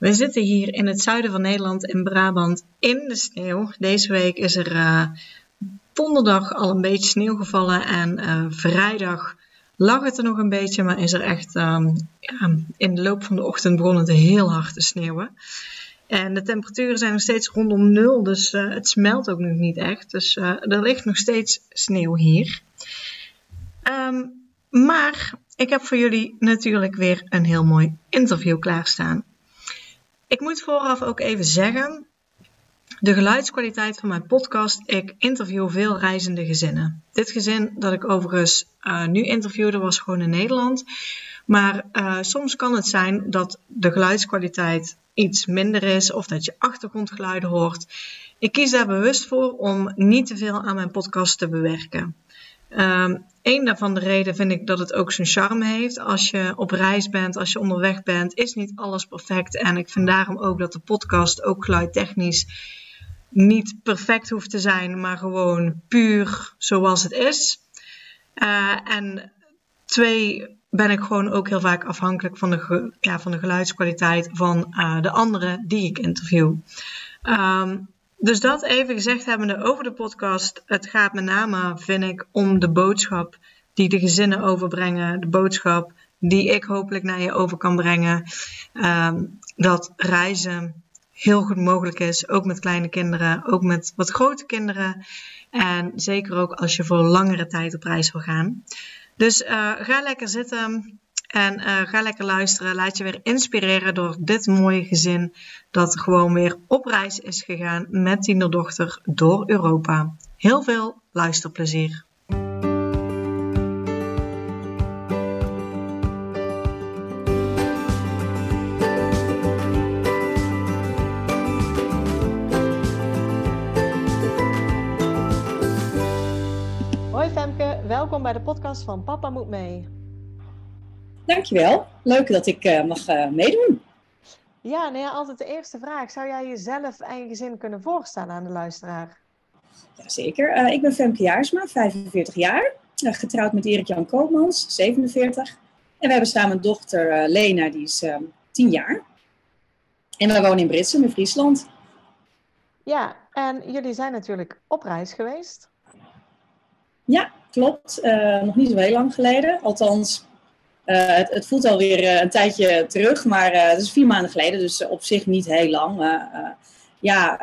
we zitten hier in het zuiden van Nederland, in Brabant, in de sneeuw. Deze week is er uh, donderdag al een beetje sneeuw gevallen en uh, vrijdag lag het er nog een beetje, maar is er echt um, ja, in de loop van de ochtend begon het heel hard te sneeuwen. En de temperaturen zijn nog steeds rondom nul, dus uh, het smelt ook nog niet echt. Dus er ligt nog steeds sneeuw hier. Um, maar ik heb voor jullie natuurlijk weer een heel mooi interview klaarstaan. Ik moet vooraf ook even zeggen, de geluidskwaliteit van mijn podcast, ik interview veel reizende gezinnen. Dit gezin dat ik overigens uh, nu interviewde was gewoon in Nederland. Maar uh, soms kan het zijn dat de geluidskwaliteit iets minder is of dat je achtergrondgeluiden hoort. Ik kies daar bewust voor om niet te veel aan mijn podcast te bewerken. Um, een daarvan de reden vind ik dat het ook zijn charme heeft. Als je op reis bent, als je onderweg bent, is niet alles perfect. En ik vind daarom ook dat de podcast ook geluidtechnisch niet perfect hoeft te zijn, maar gewoon puur zoals het is. Uh, en twee, ben ik gewoon ook heel vaak afhankelijk van de, ja, van de geluidskwaliteit van uh, de anderen die ik interview. Um, dus dat even gezegd hebbende over de podcast. Het gaat met name, vind ik, om de boodschap die de gezinnen overbrengen. De boodschap die ik hopelijk naar je over kan brengen. Um, dat reizen heel goed mogelijk is. Ook met kleine kinderen, ook met wat grote kinderen. En zeker ook als je voor langere tijd op reis wil gaan. Dus uh, ga lekker zitten. En uh, ga lekker luisteren. Laat je weer inspireren door dit mooie gezin. Dat gewoon weer op reis is gegaan met tienerdochter door Europa. Heel veel luisterplezier. Hoi Femke, welkom bij de podcast van Papa Moet Mee. Dankjewel. Leuk dat ik uh, mag uh, meedoen. Ja, nou ja, altijd de eerste vraag. Zou jij jezelf en je gezin kunnen voorstellen aan de luisteraar? Jazeker. Uh, ik ben Femke Jaarsma, 45 jaar. getrouwd met Erik-Jan Koopmans, 47. En we hebben samen een dochter Lena, die is 10 jaar. En we wonen in Britsum, in Friesland. Ja, en jullie zijn natuurlijk op reis geweest. Ja, klopt. nog niet zo heel lang geleden. Althans, het, het, voelt alweer uh, een tijdje terug, maar uh, het is vier maanden geleden, dus op zich niet heel lang. ja,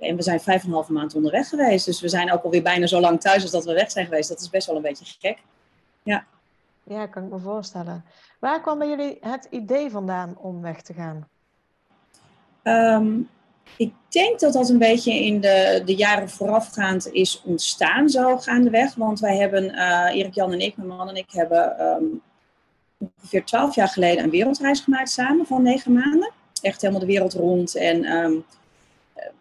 en we zijn vijf en een halve maand onderweg geweest. Dus we zijn ook alweer bijna zo lang thuis als dat we weg zijn geweest. Dat is best wel een beetje gek. Ja, ja kan ik me voorstellen. Waar kwam bij jullie het idee vandaan om weg te gaan? Um, ik denk dat dat een beetje in de, de jaren voorafgaand is ontstaan, zo gaandeweg. Want wij hebben, uh, Erik Jan en ik, mijn man en ik, hebben um, ongeveer twaalf jaar geleden een wereldreis gemaakt samen van negen maanden. Echt helemaal de wereld rond. En um,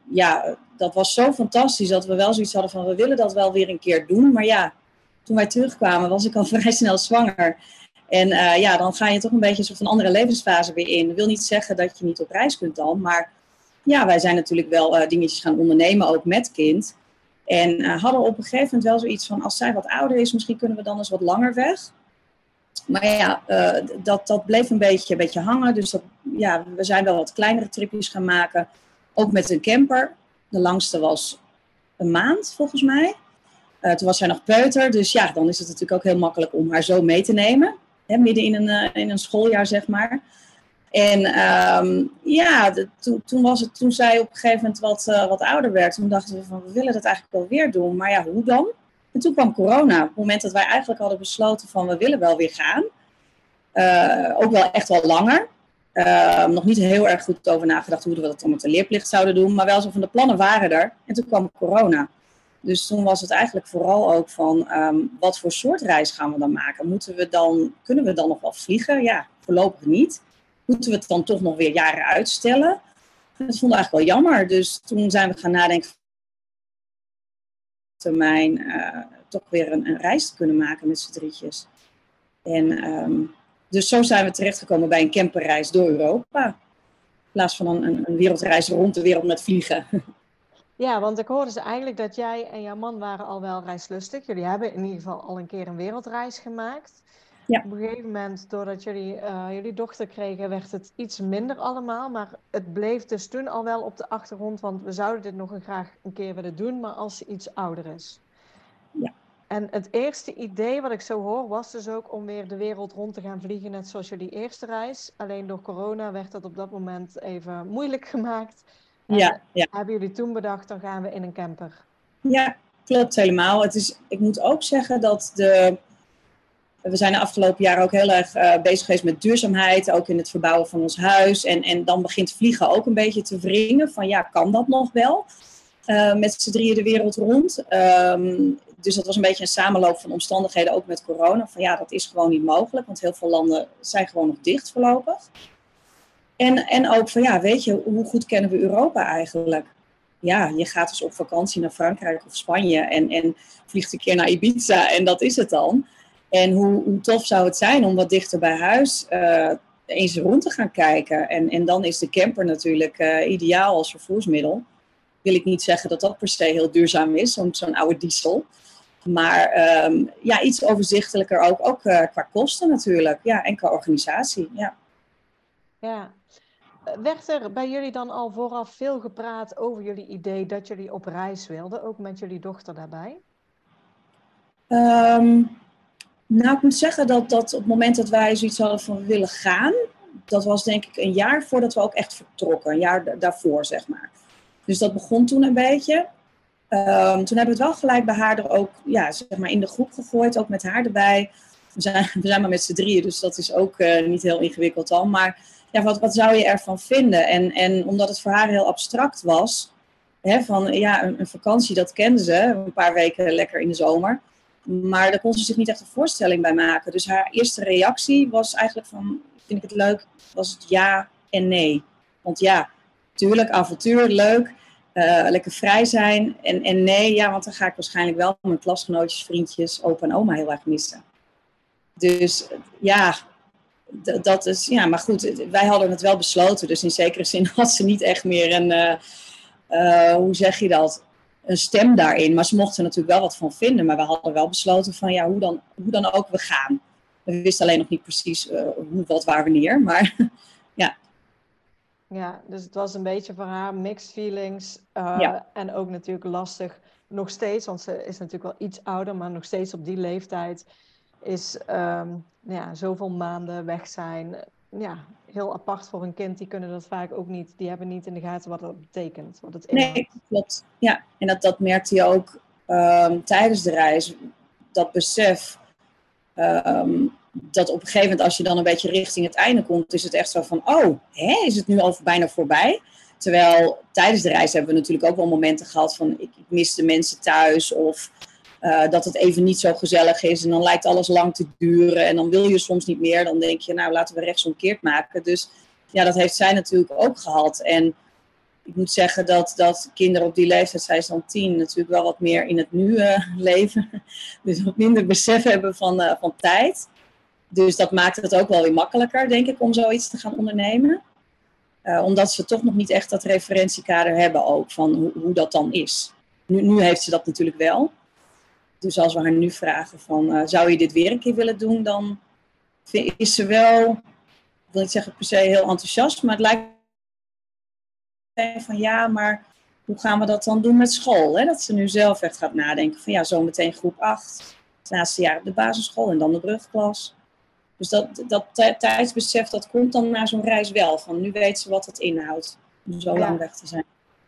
ja, dat was zo fantastisch dat we wel zoiets hadden van we willen dat wel weer een keer doen. Maar ja, toen wij terugkwamen was ik al vrij snel zwanger. En uh, ja, dan ga je toch een beetje een soort van andere levensfase weer in. Dat wil niet zeggen dat je niet op reis kunt dan, maar ja, wij zijn natuurlijk wel uh, dingetjes gaan ondernemen, ook met kind. En hadden op een gegeven moment wel zoiets van, als zij wat ouder is, misschien kunnen we dan eens wat langer weg. Maar ja, uh, dat, dat bleef een beetje, een beetje hangen. Dus dat, ja, we zijn wel wat kleinere tripjes gaan maken. Ook met een camper. De langste was een maand, volgens mij. toen was zij nog peuter. Dus ja, dan is het natuurlijk ook heel makkelijk om haar zo mee te nemen. Hè, midden in een, in een schooljaar, zeg maar. En um, ja, de, to, toen, was het, toen zij op een gegeven moment wat, wat ouder werd, toen dachten we van we willen dat eigenlijk wel weer doen. Maar ja, hoe dan? En toen kwam corona. Op het moment dat wij eigenlijk hadden besloten van we willen wel weer gaan. Uh, ook wel echt wel langer. Uh, nog niet heel erg goed over nagedacht hoe we dat dan met de leerplicht zouden doen. Maar wel zo van de plannen waren er. En toen kwam corona. Dus toen was het eigenlijk vooral ook van um, wat voor soort reis gaan we dan maken? Moeten we dan, kunnen we dan nog wel vliegen? Ja, voorlopig niet moeten we het dan toch nog weer jaren uitstellen? Dat vond ik eigenlijk wel jammer. Dus toen zijn we gaan nadenken termijn uh, toch weer een, een, reis te kunnen maken met z'n drietjes. En ehm, dus zo zijn we terechtgekomen bij een camperreis door Europa. In plaats van een, een, wereldreis rond de wereld met vliegen. Ja, want ik hoorde ze eigenlijk dat jij en jouw man waren al wel reislustig. Jullie hebben in ieder geval al een keer een wereldreis gemaakt. Ja. Op een gegeven moment, doordat jullie uh, jullie dochter kregen, werd het iets minder allemaal. Maar het bleef dus toen al wel op de achtergrond, want we zouden dit nog een graag een keer willen doen, maar als ze iets ouder is. Ja. En het eerste idee wat ik zo hoor, was dus ook om weer de wereld rond te gaan vliegen, net zoals jullie eerste reis. Alleen door corona werd dat op dat moment even moeilijk gemaakt. ja, ja. Hebben jullie toen bedacht, dan gaan we in een camper? Ja, klopt helemaal. Het is, ik moet ook zeggen dat de we zijn de afgelopen jaren ook heel erg uh, bezig geweest met duurzaamheid, ook in het verbouwen van ons huis. En, en dan begint vliegen ook een beetje te wringen van ja, kan dat nog wel? Uh, met z'n drieën de wereld rond. Um, dus dat was een beetje een samenloop van omstandigheden, ook met corona. Van ja, dat is gewoon niet mogelijk, want heel veel landen zijn gewoon nog dicht voorlopig. En, en ook van ja, weet je, hoe goed kennen we Europa eigenlijk? Ja, je gaat dus op vakantie naar Frankrijk of Spanje en, en vliegt een keer naar Ibiza en dat is het dan. En hoe, hoe, tof zou het zijn om wat dichter bij huis uh, eens rond te gaan kijken. En, en dan is de camper natuurlijk uh, ideaal als vervoersmiddel. Wil ik niet zeggen dat dat per se heel duurzaam is, zo'n zo'n oude diesel. Maar um, ja, iets overzichtelijker ook, ook uh, qua kosten natuurlijk. Ja, en qua organisatie. Ja. ja. Werd er bij jullie dan al vooraf veel gepraat over jullie idee dat jullie op reis wilden, ook met jullie dochter daarbij? Um, nou, ik moet zeggen dat, dat op het moment dat wij zoiets hadden van willen gaan, dat was denk ik een jaar voordat we ook echt vertrokken. Een jaar daarvoor, zeg maar. Dus dat begon toen een beetje. Um, toen hebben we het wel gelijk bij haar er ook ja, zeg maar in de groep gegooid, ook met haar erbij. We zijn, we zijn maar met z'n drieën, dus dat is ook uh, niet heel ingewikkeld al. Maar ja, wat, wat zou je ervan vinden? En, en omdat het voor haar heel abstract was, hè, van ja, een, een vakantie, dat kende ze, een paar weken lekker in de zomer. Maar daar kon ze zich niet echt een voorstelling bij maken. Dus haar eerste reactie was eigenlijk van, vind ik het leuk, was het ja en nee. Want ja, tuurlijk, avontuur, leuk, uh, lekker vrij zijn. En, en nee, ja, want dan ga ik waarschijnlijk wel mijn klasgenootjes, vriendjes, opa en oma heel erg missen. Dus ja, dat is, ja, maar goed, wij hadden het wel besloten. Dus in zekere zin had ze niet echt meer een, uh, uh, hoe zeg je dat, een stem daarin. Maar ze mochten er natuurlijk wel wat van vinden. Maar we hadden wel besloten van ja, hoe dan, hoe dan ook we gaan. We wisten alleen nog niet precies uh, hoe, wat, waar, wanneer. Maar ja. Ja, dus het was een beetje voor haar mixed feelings. Uh, ja. En ook natuurlijk lastig. Nog steeds, want ze is natuurlijk wel iets ouder, maar nog steeds op die leeftijd is um, ja, zoveel maanden weg zijn ja, heel apart voor een kind. Die kunnen dat vaak ook niet. Die hebben niet in de gaten wat dat betekent. Het nee, klopt. Ja, en dat, dat merkte je ook um, tijdens de reis. Dat besef. Um, dat op een gegeven moment, als je dan een beetje richting het einde komt, is het echt zo van: oh, hè, is het nu al bijna voorbij? Terwijl tijdens de reis hebben we natuurlijk ook wel momenten gehad van: ik, ik mis de mensen thuis. Of uh, dat het even niet zo gezellig is en dan lijkt alles lang te duren en dan wil je soms niet meer. Dan denk je, nou laten we rechtsomkeerd maken. Dus ja, dat heeft zij natuurlijk ook gehad. En ik moet zeggen dat, dat kinderen op die leeftijd, zij is dan tien, natuurlijk wel wat meer in het nu uh, leven. Dus wat minder besef hebben van, uh, van tijd. Dus dat maakt het ook wel weer makkelijker, denk ik, om zoiets te gaan ondernemen. omdat ze toch nog niet echt dat referentiekader hebben ook van hoe, hoe dat dan is. Nu, nu heeft ze dat natuurlijk wel. Dus als we haar nu vragen van, uh, zou je dit weer een keer willen doen, dan is ze wel, ik wil niet zeggen per se heel enthousiast, maar het lijkt van ja, maar hoe gaan we dat dan doen met school? Hè? Dat ze nu zelf echt gaat nadenken van ja, zometeen groep 8, het laatste jaar op de basisschool en dan de brugklas. Dus dat, dat tijdsbesef, dat komt dan na zo'n reis wel. Van nu weet ze wat het inhoudt om zo lang weg te zijn.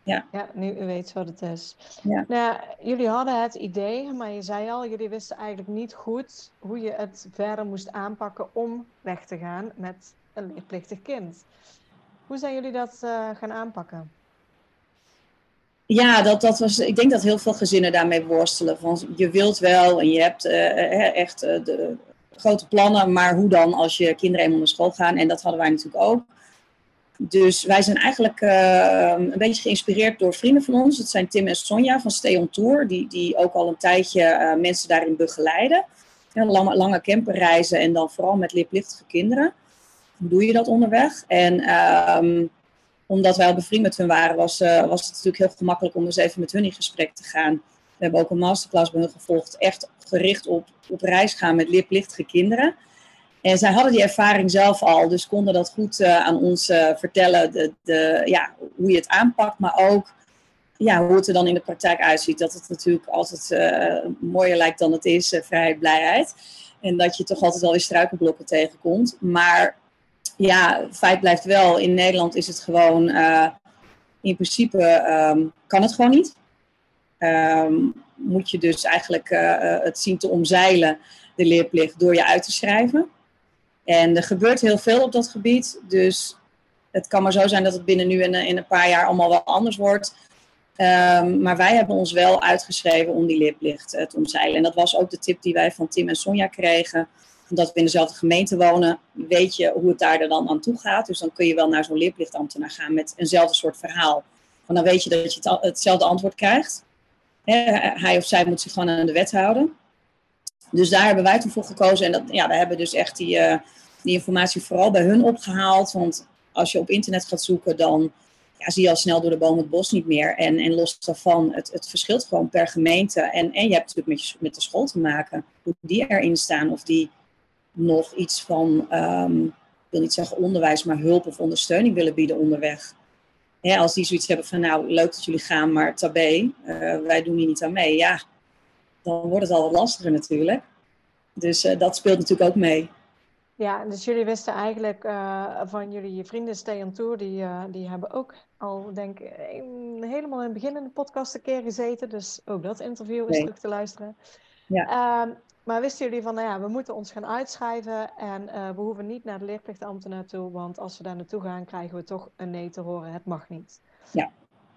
Ja. ja, nu u weet wat het is. Ja. Nou, jullie hadden het idee, maar je zei al, jullie wisten eigenlijk niet goed hoe je het verder moest aanpakken om weg te gaan met een leerplichtig kind. Hoe zijn jullie dat uh, gaan aanpakken? Ja, dat, dat was, ik denk dat heel veel gezinnen daarmee worstelen. Van, je wilt wel en je hebt uh, echt uh, de grote plannen, maar hoe dan als je kinderen eenmaal naar school gaan? En dat hadden wij natuurlijk ook. Dus wij zijn eigenlijk uh, een beetje geïnspireerd door vrienden van ons. Dat zijn Tim en Sonja van Stay on Tour, die, die ook al een tijdje uh, mensen daarin begeleiden. Ja, lange, lange camperreizen en dan vooral met liplichtige kinderen. Hoe doe je dat onderweg? En um, omdat wij al bevriend met hun waren, was, uh, was het natuurlijk heel gemakkelijk om eens even met hun in gesprek te gaan. We hebben ook een masterclass bij hun gevolgd, echt gericht op, op reis gaan met liplichtige kinderen. En zij hadden die ervaring zelf al, dus konden dat goed uh, aan ons uh, vertellen, de, de, ja, hoe je het aanpakt, maar ook ja, hoe het er dan in de praktijk uitziet. Dat het natuurlijk altijd uh, mooier lijkt dan het is, vrijheid, blijheid. En dat je toch altijd wel weer struikelblokken tegenkomt. Maar ja, feit blijft wel, in Nederland is het gewoon, in principe um, kan het gewoon niet. Um, moet je dus eigenlijk het zien te omzeilen, de leerplicht, door je uit te schrijven. En er gebeurt heel veel op dat gebied. Dus het kan maar zo zijn dat het binnen nu en in een paar jaar allemaal wel anders wordt. Um, maar wij hebben ons wel uitgeschreven om die leerplicht uh, te omzeilen. En dat was ook de tip die wij van Tim en Sonja kregen. Omdat we in dezelfde gemeente wonen, weet je hoe het daar dan aan toe gaat. Dus dan kun je wel naar zo'n leerplichtambtenaar gaan met eenzelfde soort verhaal. Want dan weet je dat je het, hetzelfde antwoord krijgt. hij of zij moet zich gewoon aan de wet houden. Dus daar hebben wij toen voor gekozen. En dat, ja, we hebben dus echt die, uh, die informatie vooral bij hun opgehaald. Want als je op internet gaat zoeken, dan ja, zie je al snel door de boom het bos niet meer. En, en los daarvan, het, het verschilt gewoon per gemeente. En, en je hebt natuurlijk met, met de school te maken, hoe die erin staan. Of die nog iets van, um, ik wil niet zeggen onderwijs, maar hulp of ondersteuning willen bieden onderweg. als die zoiets hebben van, nou, leuk dat jullie gaan, maar tabé, uh, wij doen hier niet aan mee. Ja, dan wordt het al wat lastiger natuurlijk. Dus uh, dat speelt natuurlijk ook mee. Ja, dus jullie wisten eigenlijk uh, van jullie vrienden Stay on Tour, die, uh, die hebben ook al, denk ik, helemaal in het begin in de podcast een keer gezeten. Dus ook dat interview is nee. terug te luisteren. Ja. Uh, maar wisten jullie van, nou ja, we moeten ons gaan uitschrijven en uh, we hoeven niet naar de leerplichtambtenaar toe, want als we daar naartoe gaan, krijgen we toch een nee te horen, het mag niet. Ja.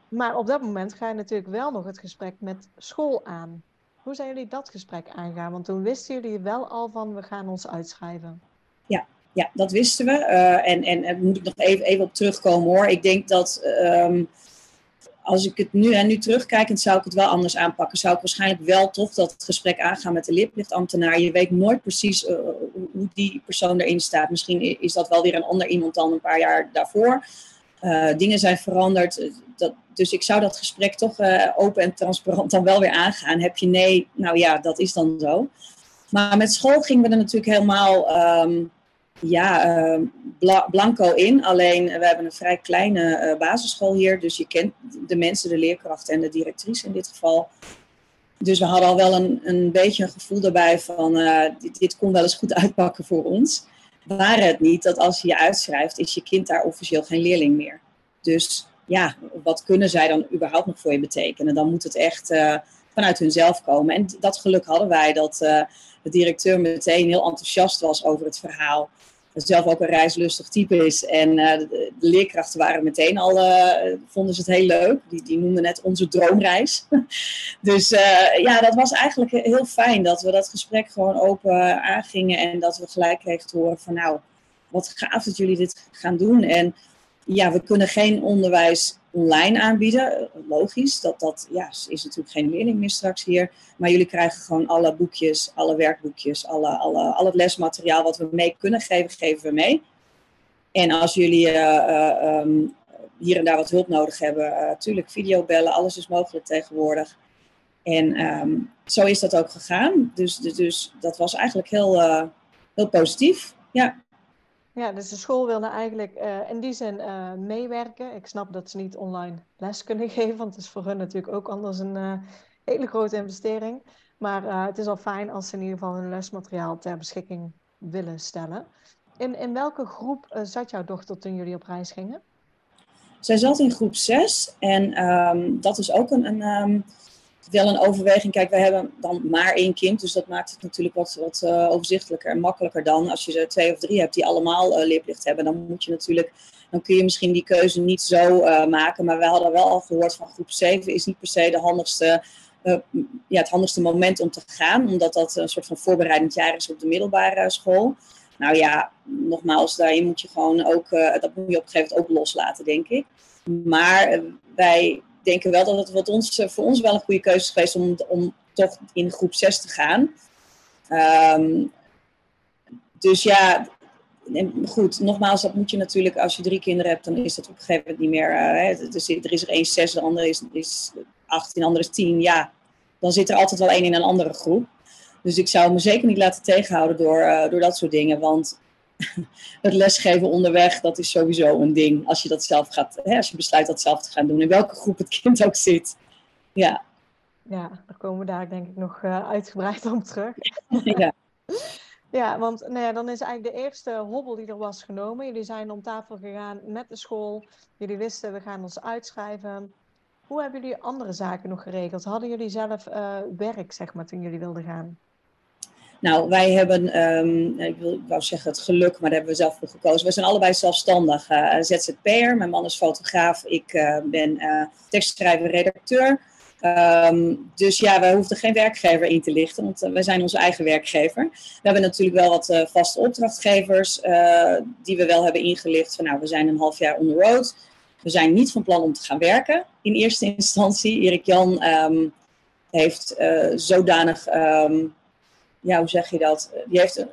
Maar op dat moment ga je natuurlijk wel nog het gesprek met school aan. Hoe zijn jullie dat gesprek aangaan? Want toen wisten jullie wel al van, we gaan ons uitschrijven. Ja, ja dat wisten we. Uh, en, en, moet ik nog even, even op terugkomen hoor. Ik denk dat um, als ik het nu en nu terugkijkend zou ik het wel anders aanpakken. Zou ik waarschijnlijk wel toch dat gesprek aangaan met de leerplichtambtenaar. Je weet nooit precies uh, hoe die persoon erin staat. Misschien is dat wel weer een ander iemand dan een paar jaar daarvoor. Uh, dingen zijn veranderd. Dat, dus ik zou dat gesprek toch uh, open en transparant dan wel weer aangaan. Heb je nee, nou ja, dat is dan zo. Maar met school gingen we er natuurlijk helemaal um, ja, bla blanco in. Alleen we hebben een vrij kleine basisschool hier. Dus je kent de mensen, de leerkrachten en de directrice in dit geval. Dus we hadden al wel een, een beetje een gevoel daarbij van dit, dit kon wel eens goed uitpakken voor ons. Waren het niet dat als je je uitschrijft, is je kind daar officieel geen leerling meer. Dus ja, wat kunnen zij dan überhaupt nog voor je betekenen? Dan moet het echt uh, vanuit hunzelf komen. En dat geluk hadden wij dat uh, de directeur meteen heel enthousiast was over het verhaal. Zelf ook een reislustig type is. En uh, de, de, leerkrachten waren meteen al, vonden ze het heel leuk. Die, die noemden het onze droomreis. dus ja, dat was eigenlijk heel fijn dat we dat gesprek gewoon open aangingen. En dat we gelijk kregen te horen van nou, wat gaaf dat jullie dit gaan doen. En ja, we kunnen geen onderwijs online aanbieden. Logisch, dat, dat ja, is natuurlijk geen leerling meer straks hier. Maar jullie krijgen gewoon alle boekjes, alle werkboekjes, alle, alle, al het lesmateriaal wat we mee kunnen geven, geven we mee. En als jullie uh, uh, um, hier en daar wat hulp nodig hebben, natuurlijk uh, videobellen, alles is mogelijk tegenwoordig. En um, zo is dat ook gegaan. Dus, dus, dus dat was eigenlijk heel, heel positief. Ja. Ja, dus de school wilde eigenlijk uh, in die zin uh, meewerken. Ik snap dat ze niet online les kunnen geven, want het is voor hun natuurlijk ook anders een uh, hele grote investering. Maar het is al fijn als ze in ieder geval hun lesmateriaal ter beschikking willen stellen. In, in welke groep zat jouw dochter toen jullie op reis gingen? Zij zat in groep 6 en um, dat is ook een, een um, wel een overweging. Kijk, we hebben dan maar één kind, dus dat maakt het natuurlijk wat, wat uh, overzichtelijker en makkelijker dan. Als je er twee of drie hebt die allemaal uh, leerplicht hebben, dan moet je natuurlijk, dan kun je misschien die keuze niet zo uh, maken. Maar we hadden wel al gehoord van groep 7 is niet per se de handigste, ja, het handigste moment om te gaan, omdat dat een soort van voorbereidend jaar is op de middelbare school. Nou ja, nogmaals, daarin moet je gewoon ook, dat moet je op een gegeven moment ook loslaten, denk ik. Maar wij denken wel dat het wat ons, voor ons wel een goede keuze is geweest om, om toch in groep 6 te gaan. Ehm, dus ja, goed, nogmaals, dat moet je natuurlijk, als je drie kinderen hebt, dan is dat op een gegeven moment niet meer. Uh, dus er is er één zes, de andere is, is acht, de andere is tien. Ja, dan zit er altijd wel één in een andere groep. Dus ik zou me zeker niet laten tegenhouden door, uh, door dat soort dingen. Want het lesgeven onderweg, dat is sowieso een ding. Als je dat zelf gaat, hè, als je besluit dat zelf te gaan doen, in welke groep het kind ook zit. Ja. Ja, daar komen we daar denk ik nog uh, uitgebreid om terug. ja. Ja, want nou ja, dan is eigenlijk de eerste hobbel die er was genomen. Jullie zijn om tafel gegaan met de school. Jullie wisten, we gaan ons uitschrijven. Hoe hebben jullie andere zaken nog geregeld? Hadden jullie zelf uh, werk, zeg maar, toen jullie wilden gaan? Nou, wij hebben, um, ik, wil, wou zeggen het geluk, maar daar hebben we zelf voor gekozen. We zijn allebei zelfstandig uh, ZZP'er. Mijn man is fotograaf, ik uh, ben tekstschrijver, redacteur. Um, dus ja, wij hoefden geen werkgever in te lichten, want uh, wij zijn onze eigen werkgever. We hebben natuurlijk wel wat uh, vaste opdrachtgevers uh, die we wel hebben ingelicht. Van nou, we zijn een half jaar on the road. We zijn niet van plan om te gaan werken in eerste instantie. Erik Jan um, heeft zodanig, ja, hoe zeg je dat? Die heeft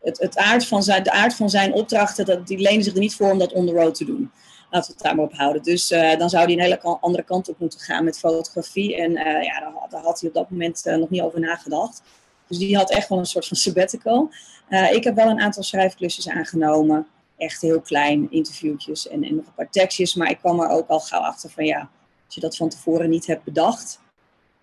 het, het aard van zijn, de aard van zijn opdrachten, dat, die lenen zich er niet voor om dat on the road te doen. Laten we het daar maar op houden. Dus uh, dan zou hij een hele andere kant op moeten gaan met fotografie. En ja, daar, had hij op dat moment nog niet over nagedacht. Dus die had echt wel een soort van sabbatical. ik heb wel een aantal schrijfklusjes aangenomen. Echt heel klein, interviewtjes en, en nog een paar tekstjes. Maar ik kwam er ook al gauw achter van ja, als je dat van tevoren niet hebt bedacht,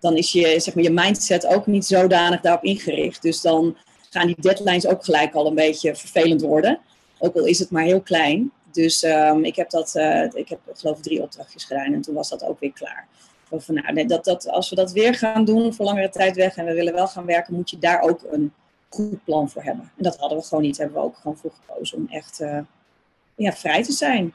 dan is je, zeg maar, je mindset ook niet zodanig daarop ingericht. Dus dan gaan die deadlines ook gelijk al een beetje vervelend worden. Ook al is het maar heel klein. Dus um, ik heb dat, uh, ik heb geloof ik drie opdrachtjes gedaan en toen was dat ook weer klaar. Van, nou, dat, dat, als we dat weer gaan doen voor langere tijd weg en we willen wel gaan werken, moet je daar ook een goed plan voor hebben. En dat hadden we gewoon niet, hebben we ook gewoon voor gekozen om echt uh, ja, vrij te zijn.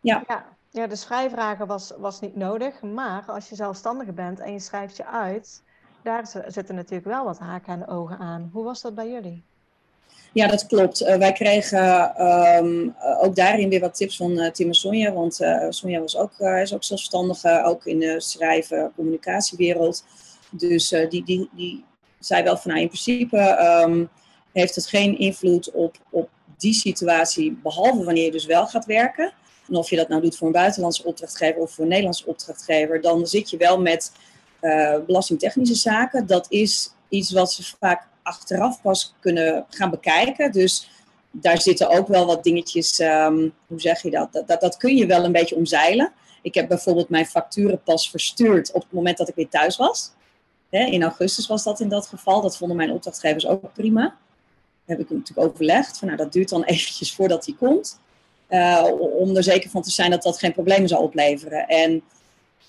Ja. ja. Ja, dus vrijvragen was, was niet nodig. Maar als je zelfstandige bent en je schrijft je uit, daar zitten natuurlijk wel wat haken en ogen aan. Hoe was dat bij jullie? Ja, dat klopt. Uh, wij kregen um, ook daarin weer wat tips van uh, Tim en Sonja. Want uh, Sonja was ook, is ook zelfstandige, ook in de schrijven, communicatiewereld. Dus die, die, die zei wel van nou, in principe um, heeft het geen invloed op, op die situatie, behalve wanneer je dus wel gaat werken. En of je dat nou doet voor een buitenlandse opdrachtgever of voor een Nederlandse opdrachtgever, dan zit je wel met belastingtechnische zaken. Dat is iets wat ze vaak achteraf pas kunnen gaan bekijken. Dus daar zitten ook wel wat dingetjes, um, hoe zeg je dat? Dat, dat? dat kun je wel een beetje omzeilen. Ik heb bijvoorbeeld mijn facturen pas verstuurd op het moment dat ik weer thuis was. in augustus was dat in dat geval. Dat vonden mijn opdrachtgevers ook prima. Heb ik natuurlijk overlegd. Van, nou, dat duurt dan eventjes voordat die komt. Uh, om er zeker van te zijn dat dat geen problemen zal opleveren. En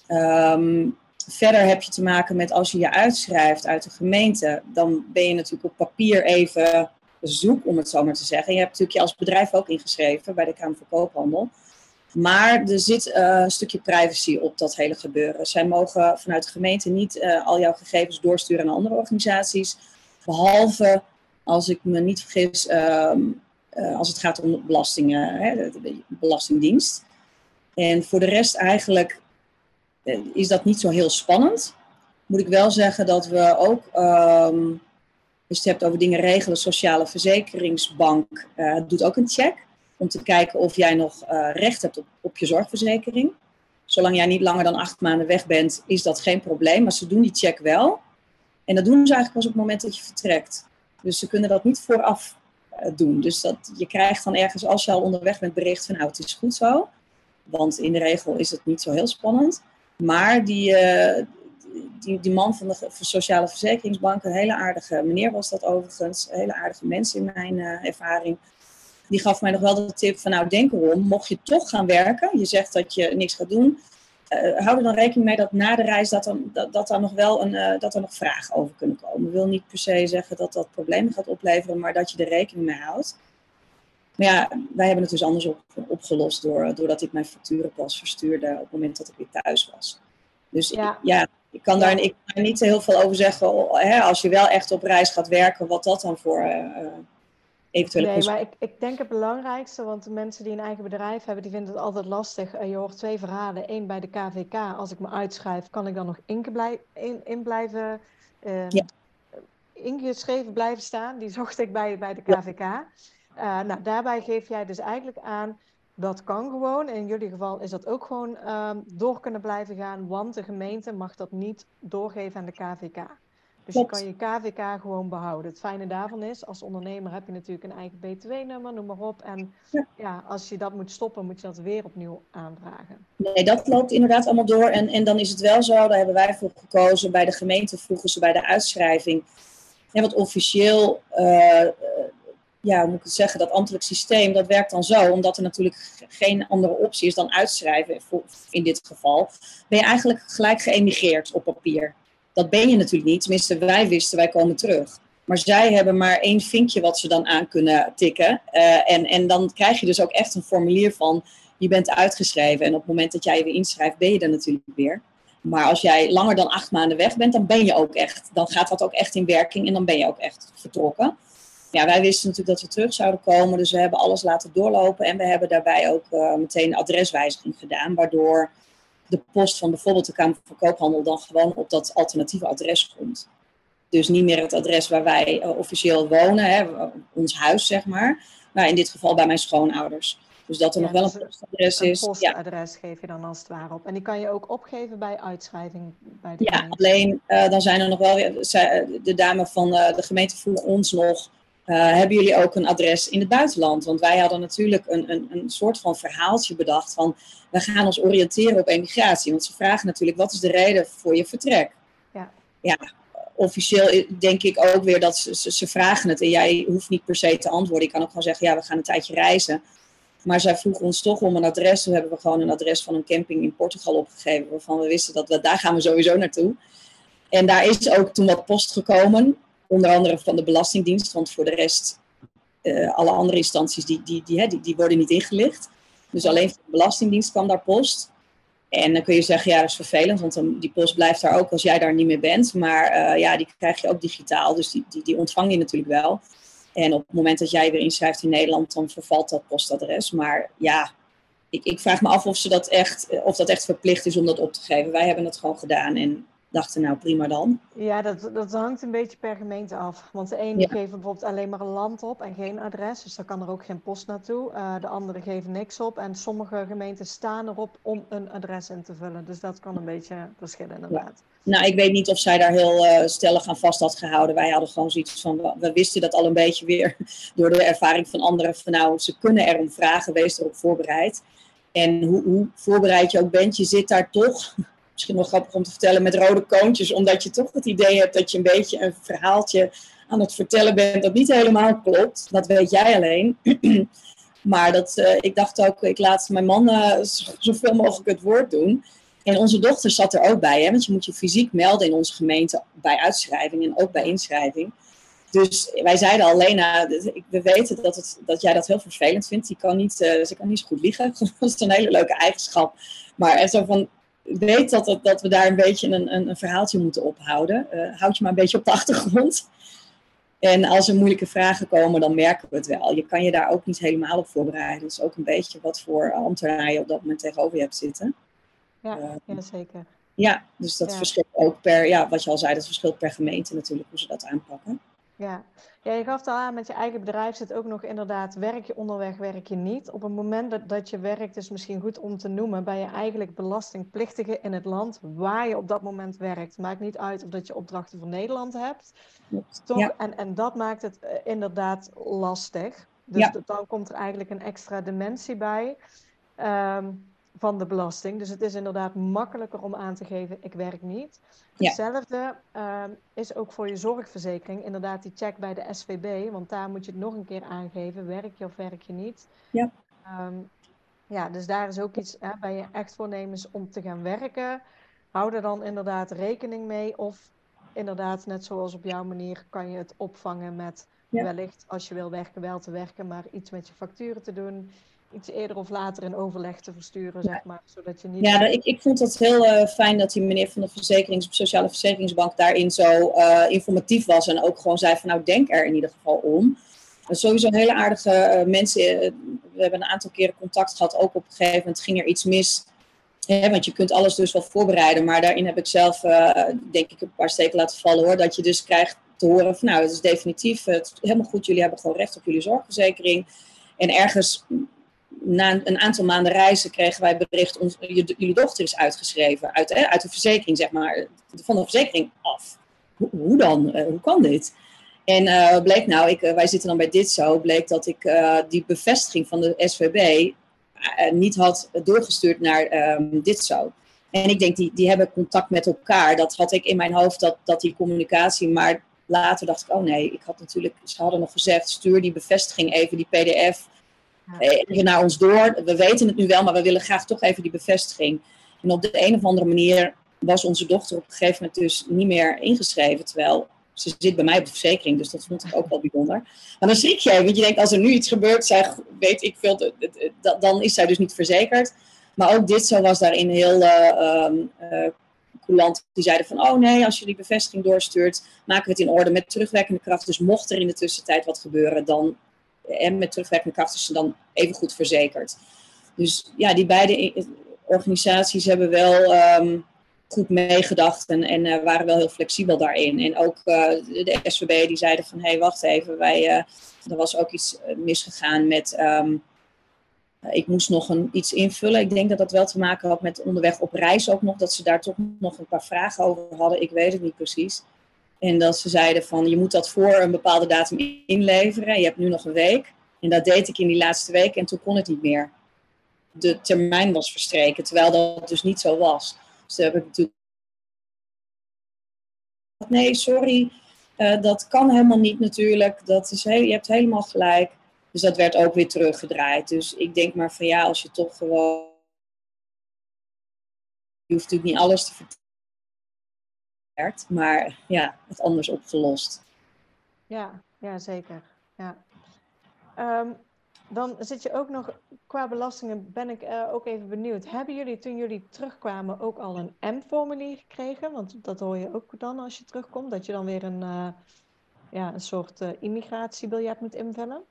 um, Verder heb je te maken met als je je uitschrijft uit de gemeente, dan ben je natuurlijk op papier even zoek, om het zo maar te zeggen. Je hebt natuurlijk je als bedrijf ook ingeschreven bij de Kamer van Koophandel. Maar er zit uh, een stukje privacy op dat hele gebeuren. Zij mogen vanuit de gemeente niet uh, al jouw gegevens doorsturen naar andere organisaties. Behalve, als ik me niet vergis, uh, als het gaat om belastingen, hè, de, Belastingdienst. En voor de rest eigenlijk eh, is dat niet zo heel spannend. Moet ik wel zeggen dat we ook, um, als je het hebt over dingen regelen, sociale verzekeringsbank uh, doet ook een check. Om te kijken of jij nog recht hebt op, op je zorgverzekering. Zolang jij niet langer dan acht maanden weg bent, is dat geen probleem. Maar ze doen die check wel. En dat doen ze eigenlijk pas op het moment dat je vertrekt. Dus ze kunnen dat niet vooraf doen. Dus dat, je krijgt dan ergens, als je al onderweg bent, bericht van nou, het is goed zo. Want in de regel is het niet zo heel spannend. Maar die, uh, die, die, man van de Sociale Verzekeringsbank, een hele aardige meneer was dat overigens, een hele aardige mens in mijn uh, ervaring. Die gaf mij nog wel de tip van nou denk erom, mocht je toch gaan werken, je zegt dat je niks gaat doen, hou er dan rekening mee dat na de reis dat, dan, dat, dat, er nog wel een, dat er nog vragen over kunnen komen. Ik wil niet per se zeggen dat dat problemen gaat opleveren, maar dat je er rekening mee houdt. Maar ja, wij hebben het dus anders op, opgelost door, doordat ik mijn facturen pas verstuurde op het moment dat ik weer thuis was. Dus ja, ja ik kan daar ik kan niet heel veel over zeggen. Hè, als je wel echt op reis gaat werken, wat dat dan voor, uh, eventuele Nee, maar ik, ik denk het belangrijkste, want de mensen die een eigen bedrijf hebben, die vinden het altijd lastig. Eh, je hoort twee verhalen. Eén bij de KVK, als ik me uitschrijf, kan ik dan nog in, in, in blijven, uh, ja. ingeschreven blijven staan. Die zocht ik bij, bij de KVK. Uh, eh, nou, daarbij geef jij dus eigenlijk aan, dat kan gewoon. In jullie geval is dat ook gewoon uh, door kunnen blijven gaan, want de gemeente mag dat niet doorgeven aan de KVK. Dus je kan je KVK gewoon behouden. Het fijne daarvan is, als ondernemer heb je natuurlijk een eigen BTW-nummer, noem maar op. En ja. als je dat moet stoppen, moet je dat weer opnieuw aanvragen. Nee, dat loopt inderdaad allemaal door. En, en dan is het wel zo, daar hebben wij voor gekozen. Bij de gemeente vroegen ze bij de uitschrijving. Ja, wat officieel, uh, ja, hoe moet ik het zeggen, dat ambtelijk systeem, dat werkt dan zo. Omdat er natuurlijk geen andere optie is dan uitschrijven, in dit geval. Ben je eigenlijk gelijk geëmigreerd op papier dat ben je natuurlijk niet. Tenminste, wij wisten, wij komen terug. Maar zij hebben maar één vinkje wat ze dan aan kunnen tikken. Uh, en, en dan krijg je dus ook echt een formulier van, je bent uitgeschreven. En op het moment dat jij je weer inschrijft, ben je er natuurlijk weer. Maar als jij langer dan acht maanden weg bent, dan ben je ook echt. Dan gaat dat ook echt in werking en dan ben je ook echt vertrokken. Ja, wij wisten natuurlijk dat we terug zouden komen, dus we hebben alles laten doorlopen. En we hebben daarbij ook uh, meteen adreswijziging gedaan, waardoor de post van bijvoorbeeld de Kamer van Koophandel dan gewoon op dat alternatieve adres komt. Dus niet meer het adres waar wij uh, officieel wonen, hè, ons huis zeg maar, maar in dit geval bij mijn schoonouders. Dus dat er nog wel een postadres is. Een postadres geef je dan als het ware op. En die kan je ook opgeven bij uitschrijving. Bij de ja, alleen uh, dan zijn er nog wel weer, de dame van de gemeente vroeg ons nog uh, hebben jullie ook een adres in het buitenland? Want wij hadden natuurlijk een, een, een soort van verhaaltje bedacht van we gaan ons oriënteren op emigratie. Want ze vragen natuurlijk wat is de reden voor je vertrek? Ja, ja officieel denk ik ook weer dat ze, ze, vragen het en jij hoeft niet per se te antwoorden. Je kan ook gewoon zeggen ja we gaan een tijdje reizen. Maar zij vroegen ons toch om een adres. Toen hebben we gewoon een adres van een camping in Portugal opgegeven. Waarvan we wisten dat we daar gaan we sowieso naartoe. En daar is ook toen wat post gekomen onder andere van de Belastingdienst, want voor de rest, uh, alle andere instanties, die, die, die, die, die worden niet ingelicht. Dus alleen voor de Belastingdienst kwam daar post. En dan kun je zeggen, ja, dat is vervelend, want dan, die post blijft daar ook als jij daar niet meer bent. Maar uh, ja, die krijg je ook digitaal, dus die, die, die ontvang je natuurlijk wel. En op het moment dat jij weer inschrijft in Nederland, dan vervalt dat postadres. Maar ja, ik, ik vraag me af of, ze dat echt, of dat echt verplicht is om dat op te geven. Wij hebben het gewoon gedaan en dachten, nou prima dan. Ja, dat, dat hangt een beetje per gemeente af. Want de ene geeft bijvoorbeeld alleen maar een land op en geen adres. Dus daar kan er ook geen post naartoe. Uh, de andere geven niks op. En sommige gemeenten staan erop om een adres in te vullen. Dus dat kan een beetje verschillen inderdaad. Nou, ik weet niet of zij daar heel uh, stellig aan vast had gehouden. Wij hadden gewoon zoiets van, we wisten dat al een beetje weer door de ervaring van anderen. Van nou, ze kunnen erom vragen, wees erop voorbereid. En hoe, hoe voorbereid je ook bent, je zit daar toch misschien wel grappig om te vertellen, met rode koontjes. Omdat je toch het idee hebt dat je een beetje een verhaaltje aan het vertellen bent dat niet helemaal klopt. Dat weet jij alleen. maar dat, uh, ik dacht ook, ik laat mijn man uh, zoveel mogelijk het woord doen. En onze dochter zat er ook bij, hè, want je moet je fysiek melden in onze gemeente bij uitschrijving en ook bij inschrijving. Dus wij zeiden al, Lena, we weten dat, het, dat jij dat heel vervelend vindt. Die kan niet, uh, ze kan niet zo goed liegen. dat is een hele leuke eigenschap. Maar er zo van, weet dat, dat, dat we daar een beetje een, een, een verhaaltje moeten ophouden. Uh, houd je maar een beetje op de achtergrond. En als er moeilijke vragen komen, dan merken we het wel. Je kan je daar ook niet helemaal op voorbereiden. Dat is ook een beetje wat voor ambtenaar je op dat moment tegenover je hebt zitten. Ja, uh, ja zeker. Ja, dus dat ja. verschilt ook per, ja, wat je al zei, dat verschilt per gemeente natuurlijk hoe ze dat aanpakken. Ja. ja, je gaf het al aan, met je eigen bedrijf zit ook nog inderdaad, werk je onderweg, werk je niet. Op het moment dat, dat je werkt, is misschien goed om te noemen, ben je eigenlijk belastingplichtige in het land waar je op dat moment werkt. Maakt niet uit of dat je opdrachten voor Nederland hebt. Toch? Ja. En, en dat maakt het uh, inderdaad lastig. Dus ja. dan komt er eigenlijk een extra dimensie bij. Um, van de belasting. Dus het is inderdaad makkelijker om aan te geven, ik werk niet. Ja. Hetzelfde uh, is ook voor je zorgverzekering. Inderdaad, die check bij de SVB, want daar moet je het nog een keer aangeven, werk je of werk je niet. Ja. Um, ja, dus daar is ook iets, hè, bij je echt voornemens om te gaan werken, hou er dan inderdaad rekening mee. Of inderdaad, net zoals op jouw manier, kan je het opvangen met ja. wellicht, als je wil werken, wel te werken, maar iets met je facturen te doen iets eerder of later in overleg te versturen, zeg maar. Zodat je niet... Ja, ik, ik vond het heel uh, fijn dat die meneer van de verzekerings, Sociale Verzekeringsbank daarin zo uh, informatief was. En ook gewoon zei van nou denk er in ieder geval om. sowieso hele aardige mensen. we hebben een aantal keren contact gehad. Ook op een gegeven moment ging er iets mis. want je kunt alles dus wel voorbereiden. Maar daarin heb ik zelf, denk ik, een paar steken laten vallen hoor. Dat je dus krijgt te horen van nou, het is definitief. Het is helemaal goed. Jullie hebben gewoon recht op jullie zorgverzekering. En ergens na een aantal maanden reizen kregen wij bericht, ons, jullie dochter is uitgeschreven uit, uit de verzekering, zeg maar, van de verzekering af. Hoe, dan? Uh, hoe kan dit? En uh, bleek nou, ik, uh, wij zitten dan bij dit zo, bleek dat ik die bevestiging van de SVB niet had doorgestuurd naar um, dit zo. En ik denk, die, die hebben contact met elkaar. Dat had ik in mijn hoofd, dat, dat die communicatie, maar later dacht ik, oh nee, ik had natuurlijk, ze hadden nog gezegd, stuur die bevestiging even, die pdf even naar ons door. We weten het nu wel, maar we willen graag toch even die bevestiging. En op de een of andere manier was onze dochter op een gegeven moment dus niet meer ingeschreven. Terwijl ze zit bij mij op de verzekering, dus dat vond ik ook wel bijzonder. Maar dan schrik jij, want je denkt als er nu iets gebeurt, weet ik veel, dan is zij dus niet verzekerd. Maar ook dit zo was daarin heel uh, coulant. Die zeiden van, oh nee, als je die bevestiging doorstuurt, maken we het in orde met terugwerkende kracht. Dus mocht er in de tussentijd wat gebeuren, dan en met terugwerkende kracht is ze dan even goed verzekerd. Dus ja, die beide organisaties hebben wel ehm, goed meegedacht en, en uh, waren wel heel flexibel daarin. En ook uh, de SVB die zeiden van, hé, hey, wacht even, wij, uh, er was ook iets misgegaan met... Um, ik moest nog een, iets invullen. Ik denk dat dat wel te maken had met onderweg op reis ook nog. Dat ze daar toch nog een paar vragen over hadden. Ik weet het niet precies. En dat ze zeiden van je moet dat voor een bepaalde datum inleveren. Je hebt nu nog een week. En dat deed ik in die laatste week en toen kon het niet meer. De termijn was verstreken, terwijl dat dus niet zo was. Dus heb ik natuurlijk. Nee, sorry, uh, dat kan helemaal niet natuurlijk. Dat is je hebt helemaal gelijk. Dus dat werd ook weer teruggedraaid. Dus ik denk maar van ja, als je toch gewoon. Je hoeft natuurlijk niet alles te vertellen maar ja, het anders opgelost. Ja, ja zeker. Ja. Ehm, dan zit je ook nog, qua belastingen ben ik uh, ook even benieuwd. Hebben jullie toen jullie terugkwamen ook al een M-formulier gekregen? Want dat hoor je ook dan als je terugkomt, dat je dan weer een, uh, ja, een soort uh, immigratiebiljet moet invullen?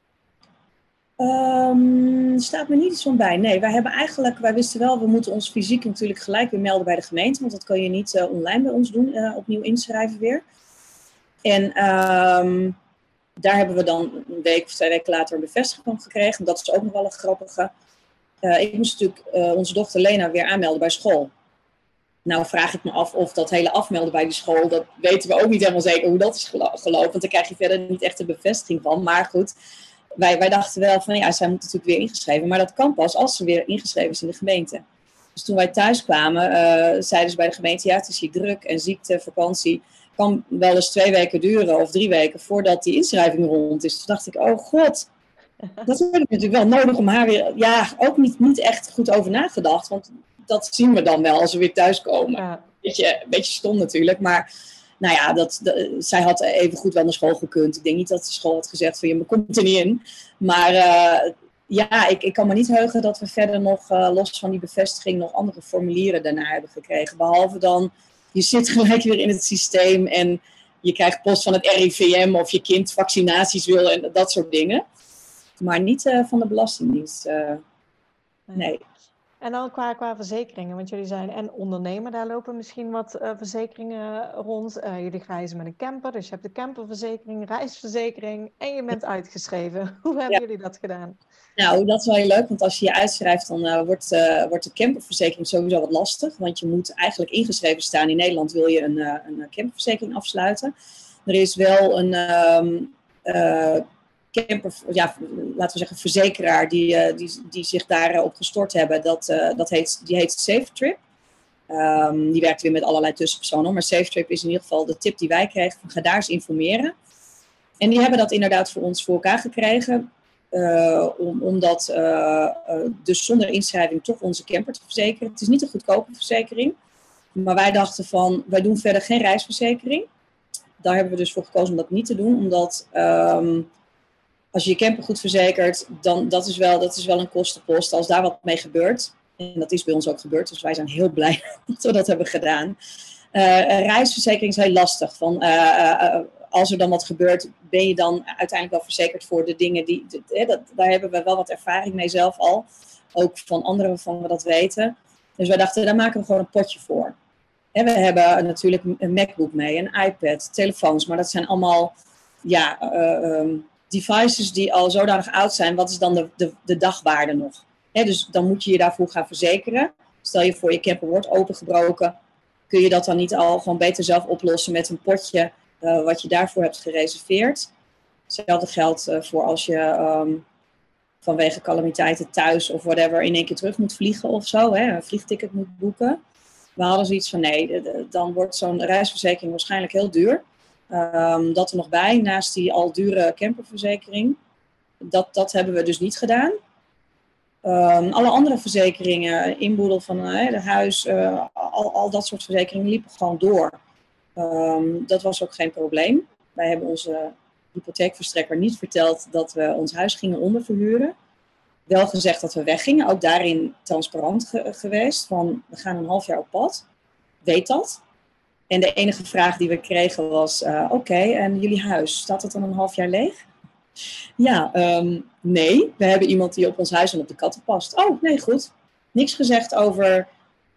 Um, staat me niet iets van bij. Nee, wij hebben eigenlijk, wij wisten wel, we moeten ons fysiek natuurlijk gelijk weer melden bij de gemeente, want dat kan je niet uh, online bij ons doen, uh, opnieuw inschrijven weer. En um, daar hebben we dan een week of twee weken later een bevestiging van gekregen. Dat is ook nog wel een grappige. Uh, ik moest natuurlijk onze dochter Lena weer aanmelden bij school. Nou vraag ik me af of dat hele afmelden bij die school, dat weten we ook niet helemaal zeker hoe dat is gelopen. Want daar krijg je verder niet echt een bevestiging van. Maar goed, wij, wij dachten wel van ja, zij moet natuurlijk weer ingeschreven. Maar dat kan pas als ze weer ingeschreven is in de gemeente. Dus toen wij thuis kwamen, uh, zeiden ze bij de gemeente: ja, het is hier druk en ziekte, vakantie. Kan wel eens twee weken duren of drie weken voordat die inschrijving rond is. Toen dacht ik: oh god, dat heb ik natuurlijk wel nodig om haar weer. Ja, ook niet, niet echt goed over nagedacht. Want dat zien we dan wel als we weer thuiskomen. Ja. Beetje, een beetje stom natuurlijk, maar nou ja, dat, zij had even goed wel naar school gekund. Ik denk niet dat de school had gezegd van je komt er niet in. Maar uh, ja, ik, ik kan me niet heugen dat we verder nog, uh, los van die bevestiging, nog andere formulieren daarna hebben gekregen. Behalve dan, je zit gelijk weer in het systeem en je krijgt post van het RIVM of je kind vaccinaties wil en dat soort dingen. Maar niet uh, van de Belastingdienst. nee. En dan qua, qua verzekeringen, want jullie zijn en ondernemer, daar lopen misschien wat uh, verzekeringen rond. Uh, jullie reizen met een camper, dus je hebt de camperverzekering, reisverzekering en je bent uitgeschreven. Hoe hebben jullie dat gedaan? Nou, dat is wel heel leuk, want als je je uitschrijft, dan uh, wordt, wordt de camperverzekering sowieso wat lastig. Want je moet eigenlijk ingeschreven staan. In Nederland wil je een, een camperverzekering afsluiten. Er is wel een um, camper, ja, laten we zeggen, verzekeraar die, uh, die, die zich daarop uh, gestort hebben. Dat, uh, dat heet, die heet SafeTrip. Um, die werkt weer met allerlei tussenpersonen. Maar SafeTrip is in ieder geval de tip die wij kregen. Van, ga daar eens informeren. En die hebben dat inderdaad voor ons voor elkaar gekregen. Uh, om, omdat dus zonder inschrijving toch onze camper te verzekeren. Het is niet een goedkope verzekering. Maar wij dachten van, wij doen verder geen reisverzekering. Daar hebben we dus voor gekozen om dat niet te doen. Omdat... Um, als je je camper goed verzekert, dan dat is wel, dat is wel een kostenpost. Als daar wat mee gebeurt, en dat is bij ons ook gebeurd, dus wij zijn heel blij dat we dat hebben gedaan. reisverzekering is heel lastig. Van, als er dan wat gebeurt, ben je dan uiteindelijk wel verzekerd voor de dingen die. dat, daar hebben we wel wat ervaring mee zelf al. Ook van anderen waarvan we dat weten. Dus wij dachten, daar maken we gewoon een potje voor. En we hebben natuurlijk een MacBook mee, een iPad, telefoons, maar dat zijn allemaal ja, uh, um, devices die al zodanig oud zijn. Wat is dan de, de, de dagwaarde nog? dus dan moet je je daarvoor gaan verzekeren. Stel je voor je camper wordt opengebroken, kun je dat dan niet al gewoon beter zelf oplossen met een potje uh, wat je daarvoor hebt gereserveerd. Hetzelfde geldt uh, voor als je um, vanwege calamiteiten thuis of whatever in één keer terug moet vliegen of zo, hè, een vliegticket moet boeken. We hadden zoiets van nee, dan wordt zo'n reisverzekering waarschijnlijk heel duur. Um, dat er nog bij, naast die al dure camperverzekering. Dat, dat hebben we dus niet gedaan. Um, alle andere verzekeringen, inboedel van uh, de huis, uh, al, al dat soort verzekeringen liepen gewoon door. Um, dat was ook geen probleem. Wij hebben onze hypotheekverstrekker niet verteld dat we ons huis gingen onderverhuren. Wel gezegd dat we weggingen, ook daarin transparant geweest. Van we gaan een half jaar op pad. Weet dat. En de enige vraag die we kregen was: uh, Oké, en jullie huis, staat het dan een half jaar leeg? Ja, um, nee. We hebben iemand die op ons huis en op de katten past. Oh, nee, goed. Niks gezegd over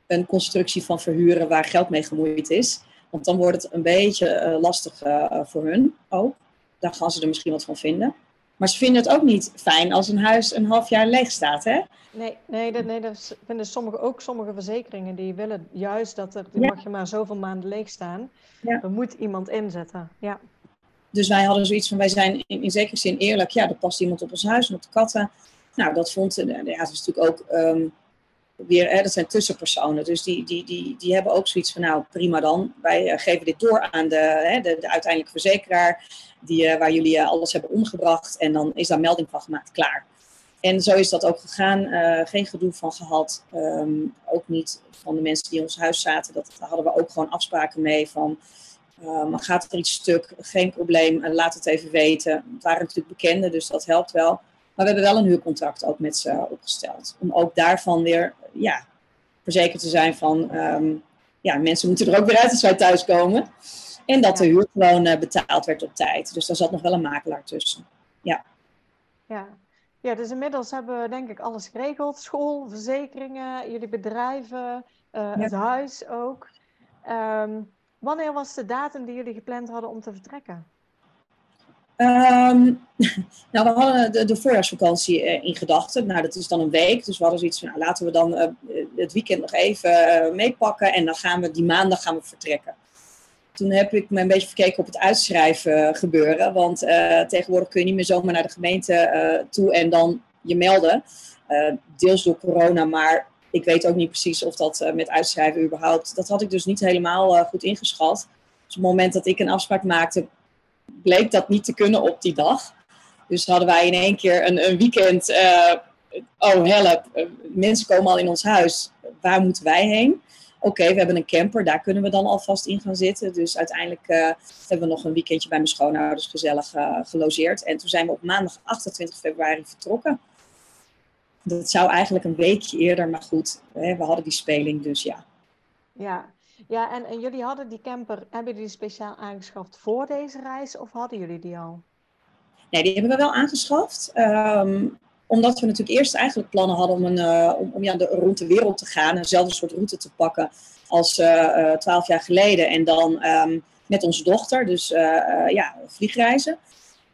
een constructie van verhuren waar geld mee gemoeid is. Want dan wordt het een beetje uh, lastig uh, voor hun ook. Daar gaan ze er misschien wat van vinden. Maar ze vinden het ook niet fijn als een huis een half jaar leeg staat, hè? Nee, nee, dat, nee, dat vinden sommige, ook sommige verzekeringen. Die willen juist dat er, mag je maar zoveel maanden leeg staan. Ja. Er moet iemand inzetten, ja. Dus wij hadden zoiets van, wij zijn in, in zekere zin eerlijk. Ja, er past iemand op ons huis en op de katten. Nou, dat vond, ja, dat is natuurlijk ook... Um, weer, dat zijn tussenpersonen. Dus die, die, die, die hebben ook zoiets van, nou prima dan. Wij uh, geven dit door aan de, hè, de, de uiteindelijke verzekeraar, die, uh, waar jullie uh, alles hebben omgebracht. En dan is daar melding van gemaakt, klaar. En zo is dat ook gegaan. geen gedoe van gehad. Um, ook niet van de mensen die in ons huis zaten. Dat, daar hadden we ook gewoon afspraken mee van... Um, gaat er iets stuk, geen probleem, laat het even weten. Het waren natuurlijk bekenden, dus dat helpt wel. Maar we hebben wel een huurcontract ook met ze opgesteld. Om ook daarvan weer ja, verzekerd te zijn van, um, ja, mensen moeten er ook weer uit als wij thuiskomen. En dat de huur gewoon uh, betaald werd op tijd. Dus daar zat nog wel een makelaar tussen. Ja. Ja. Ja, dus inmiddels hebben we denk ik alles geregeld. School, verzekeringen, jullie bedrijven, uh, het huis ook. Um, wanneer was de datum die jullie gepland hadden om te vertrekken? Um, nou, we hadden de, de voorjaarsvakantie uh, in gedachten. Nou, dat is dan een week. Dus we hadden zoiets van, nou, laten we dan uh, het weekend nog even uh, meepakken. En dan gaan we die maandag gaan we vertrekken. Toen heb ik me een beetje verkeken op het uitschrijven gebeuren. Want tegenwoordig kun je niet meer zomaar naar de gemeente toe en dan je melden. deels door corona, maar ik weet ook niet precies of dat met uitschrijven überhaupt... Dat had ik dus niet helemaal goed ingeschat. Dus op het moment dat ik een afspraak maakte bleek dat niet te kunnen op die dag. Dus hadden wij in één keer een, een weekend. Uh, oh, help, uh, mensen komen al in ons huis. Waar moeten wij heen? Oké, we hebben een camper, daar kunnen we dan alvast in gaan zitten. Dus uiteindelijk uh, hebben we nog een weekendje bij mijn schoonouders gezellig gelogeerd. En toen zijn we op maandag 28 februari vertrokken. Dat zou eigenlijk een weekje eerder, maar goed, hè, we hadden die speling, dus ja. Ja, ja, en, en jullie hadden die camper, hebben jullie die speciaal aangeschaft voor deze reis of hadden jullie die al? Nee, die hebben we wel aangeschaft. Um, omdat we natuurlijk eerst eigenlijk plannen hadden om, een, uh, om, om ja, de, rond de wereld te gaan. Eenzelfde soort route te pakken als uh, twaalf jaar geleden. En dan um, met onze dochter, dus uh, ja, vliegreizen.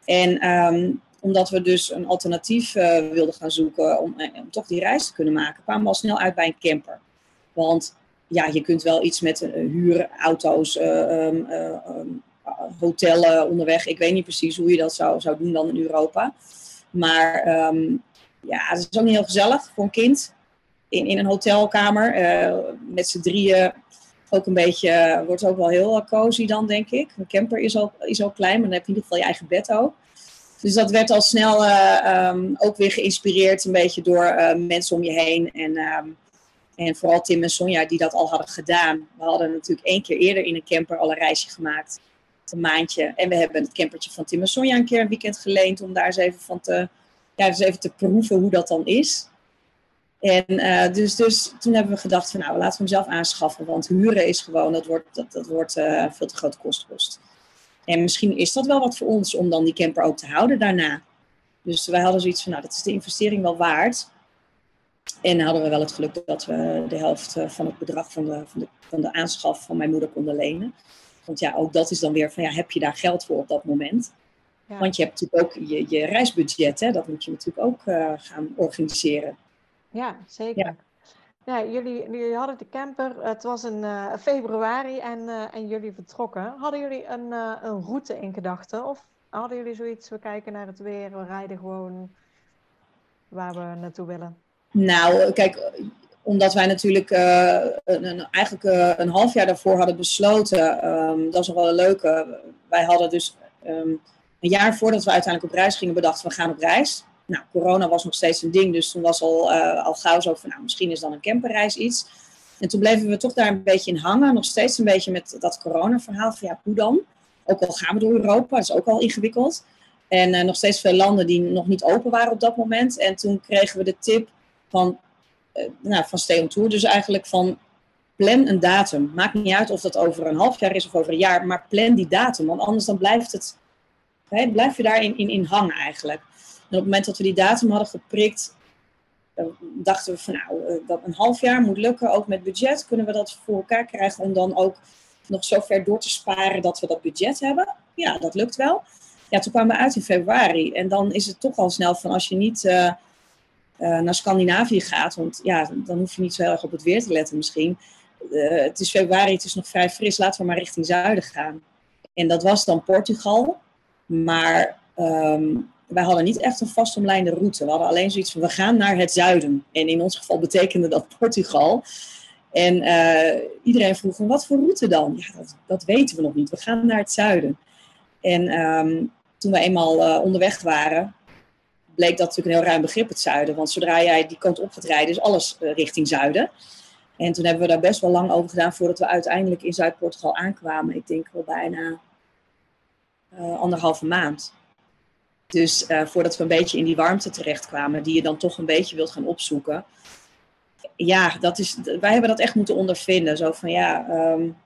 En um, omdat we dus een alternatief wilden gaan zoeken om, om toch die reis te kunnen maken, kwamen we al snel uit bij een camper. Want ja, je kunt wel iets met uh, huurauto's, um, um, hotellen onderweg. Ik weet niet precies hoe je dat zou, zou doen dan in Europa. Maar um, ja, het is ook niet heel gezellig voor een kind. In, in een hotelkamer met z'n drieën. Ook een beetje, wordt ook wel heel cozy dan, denk ik. Een camper is al, is al klein, maar dan heb je in ieder geval je eigen bed ook. Dus dat werd al snel ook weer geïnspireerd een beetje door mensen om je heen. En en vooral Tim en Sonja die dat al hadden gedaan. We hadden natuurlijk één keer eerder in een camper al een reisje gemaakt. Een maandje. En we hebben het campertje van Tim en Sonja een keer een weekend geleend. Om daar eens even van te, ja, eens even te proeven hoe dat dan is. En uh, dus, dus toen hebben we gedacht van nou, laten we hem zelf aanschaffen. Want huren is gewoon, dat wordt, dat, dat wordt uh, veel te grote kost. En misschien is dat wel wat voor ons om dan die camper ook te houden daarna. Dus wij hadden zoiets van nou, dat is de investering wel waard. En hadden we wel het geluk dat we de helft eh, van het bedrag van de, van de, van de aanschaf van mijn moeder konden lenen. Want ja, ook dat is dan weer van ja, heb je daar geld voor op dat moment? Ja. Want je hebt natuurlijk ook je, je reisbudget, hè? dat moet je natuurlijk ook uh, gaan organiseren. Ja, zeker. Ja. ja. jullie, jullie hadden de camper, het was in uh, februari en, uh, en jullie vertrokken. Hadden jullie een, een route in gedachten? Of hadden jullie zoiets, we kijken naar het weer, we rijden gewoon waar we naartoe willen? Nou, kijk, omdat wij natuurlijk een, een, eigenlijk een half jaar daarvoor hadden besloten, um, dat is nog wel een leuke. Wij hadden dus um, een jaar voordat we uiteindelijk op reis gingen bedacht, we gaan op reis. Nou, corona was nog steeds een ding, dus toen was al, uh, al gauw zo van, nou, misschien is dan een camperreis iets. En toen bleven we toch daar een beetje in hangen, nog steeds een beetje met dat corona-verhaal van, ja, hoe dan? Ook al gaan we door Europa, dat is ook al ingewikkeld. En nog steeds veel landen die nog niet open waren op dat moment. En toen kregen we de tip van, uh, nou, van Stay Tour, dus eigenlijk van, plan een datum. Maakt niet uit of dat over een half jaar is of over een jaar, maar plan die datum, want anders dan blijft het, hè, blijf je daarin in, in hangen eigenlijk. En op het moment dat we die datum hadden geprikt, dachten we van nou, eh, dat een half jaar moet lukken, ook met budget. Kunnen we dat voor elkaar krijgen om dan ook nog zo ver door te sparen dat we dat budget hebben? Ja, dat lukt wel. Ja, toen kwamen we uit in februari. En dan is het toch al snel van als je niet uh, uh, naar Scandinavië gaat, want ja, dan hoef je niet zo heel erg op het weer te letten misschien. het is februari, het is nog vrij fris, laten we maar richting zuiden gaan. En dat was dan Portugal. Maar um, wij hadden niet echt een vastomlijnde route. We hadden alleen zoiets van, we gaan naar het zuiden. En in ons geval betekende dat Portugal. En uh, iedereen vroeg, wat voor route dan? Ja, dat, weten we nog niet. We gaan naar het zuiden. En um, toen we eenmaal onderweg waren, bleek dat natuurlijk een heel ruim begrip, het zuiden. Want zodra jij die kant op gaat rijden, is alles uh, richting zuiden. En toen hebben we daar best wel lang over gedaan voordat we uiteindelijk in Zuid-Portugal aankwamen. Ik denk wel bijna anderhalve maand. Dus uh, voordat we een beetje in die warmte terechtkwamen, die je dan toch een beetje wilt gaan opzoeken. Ja, dat is, wij hebben dat echt moeten ondervinden. Zo van ja, um,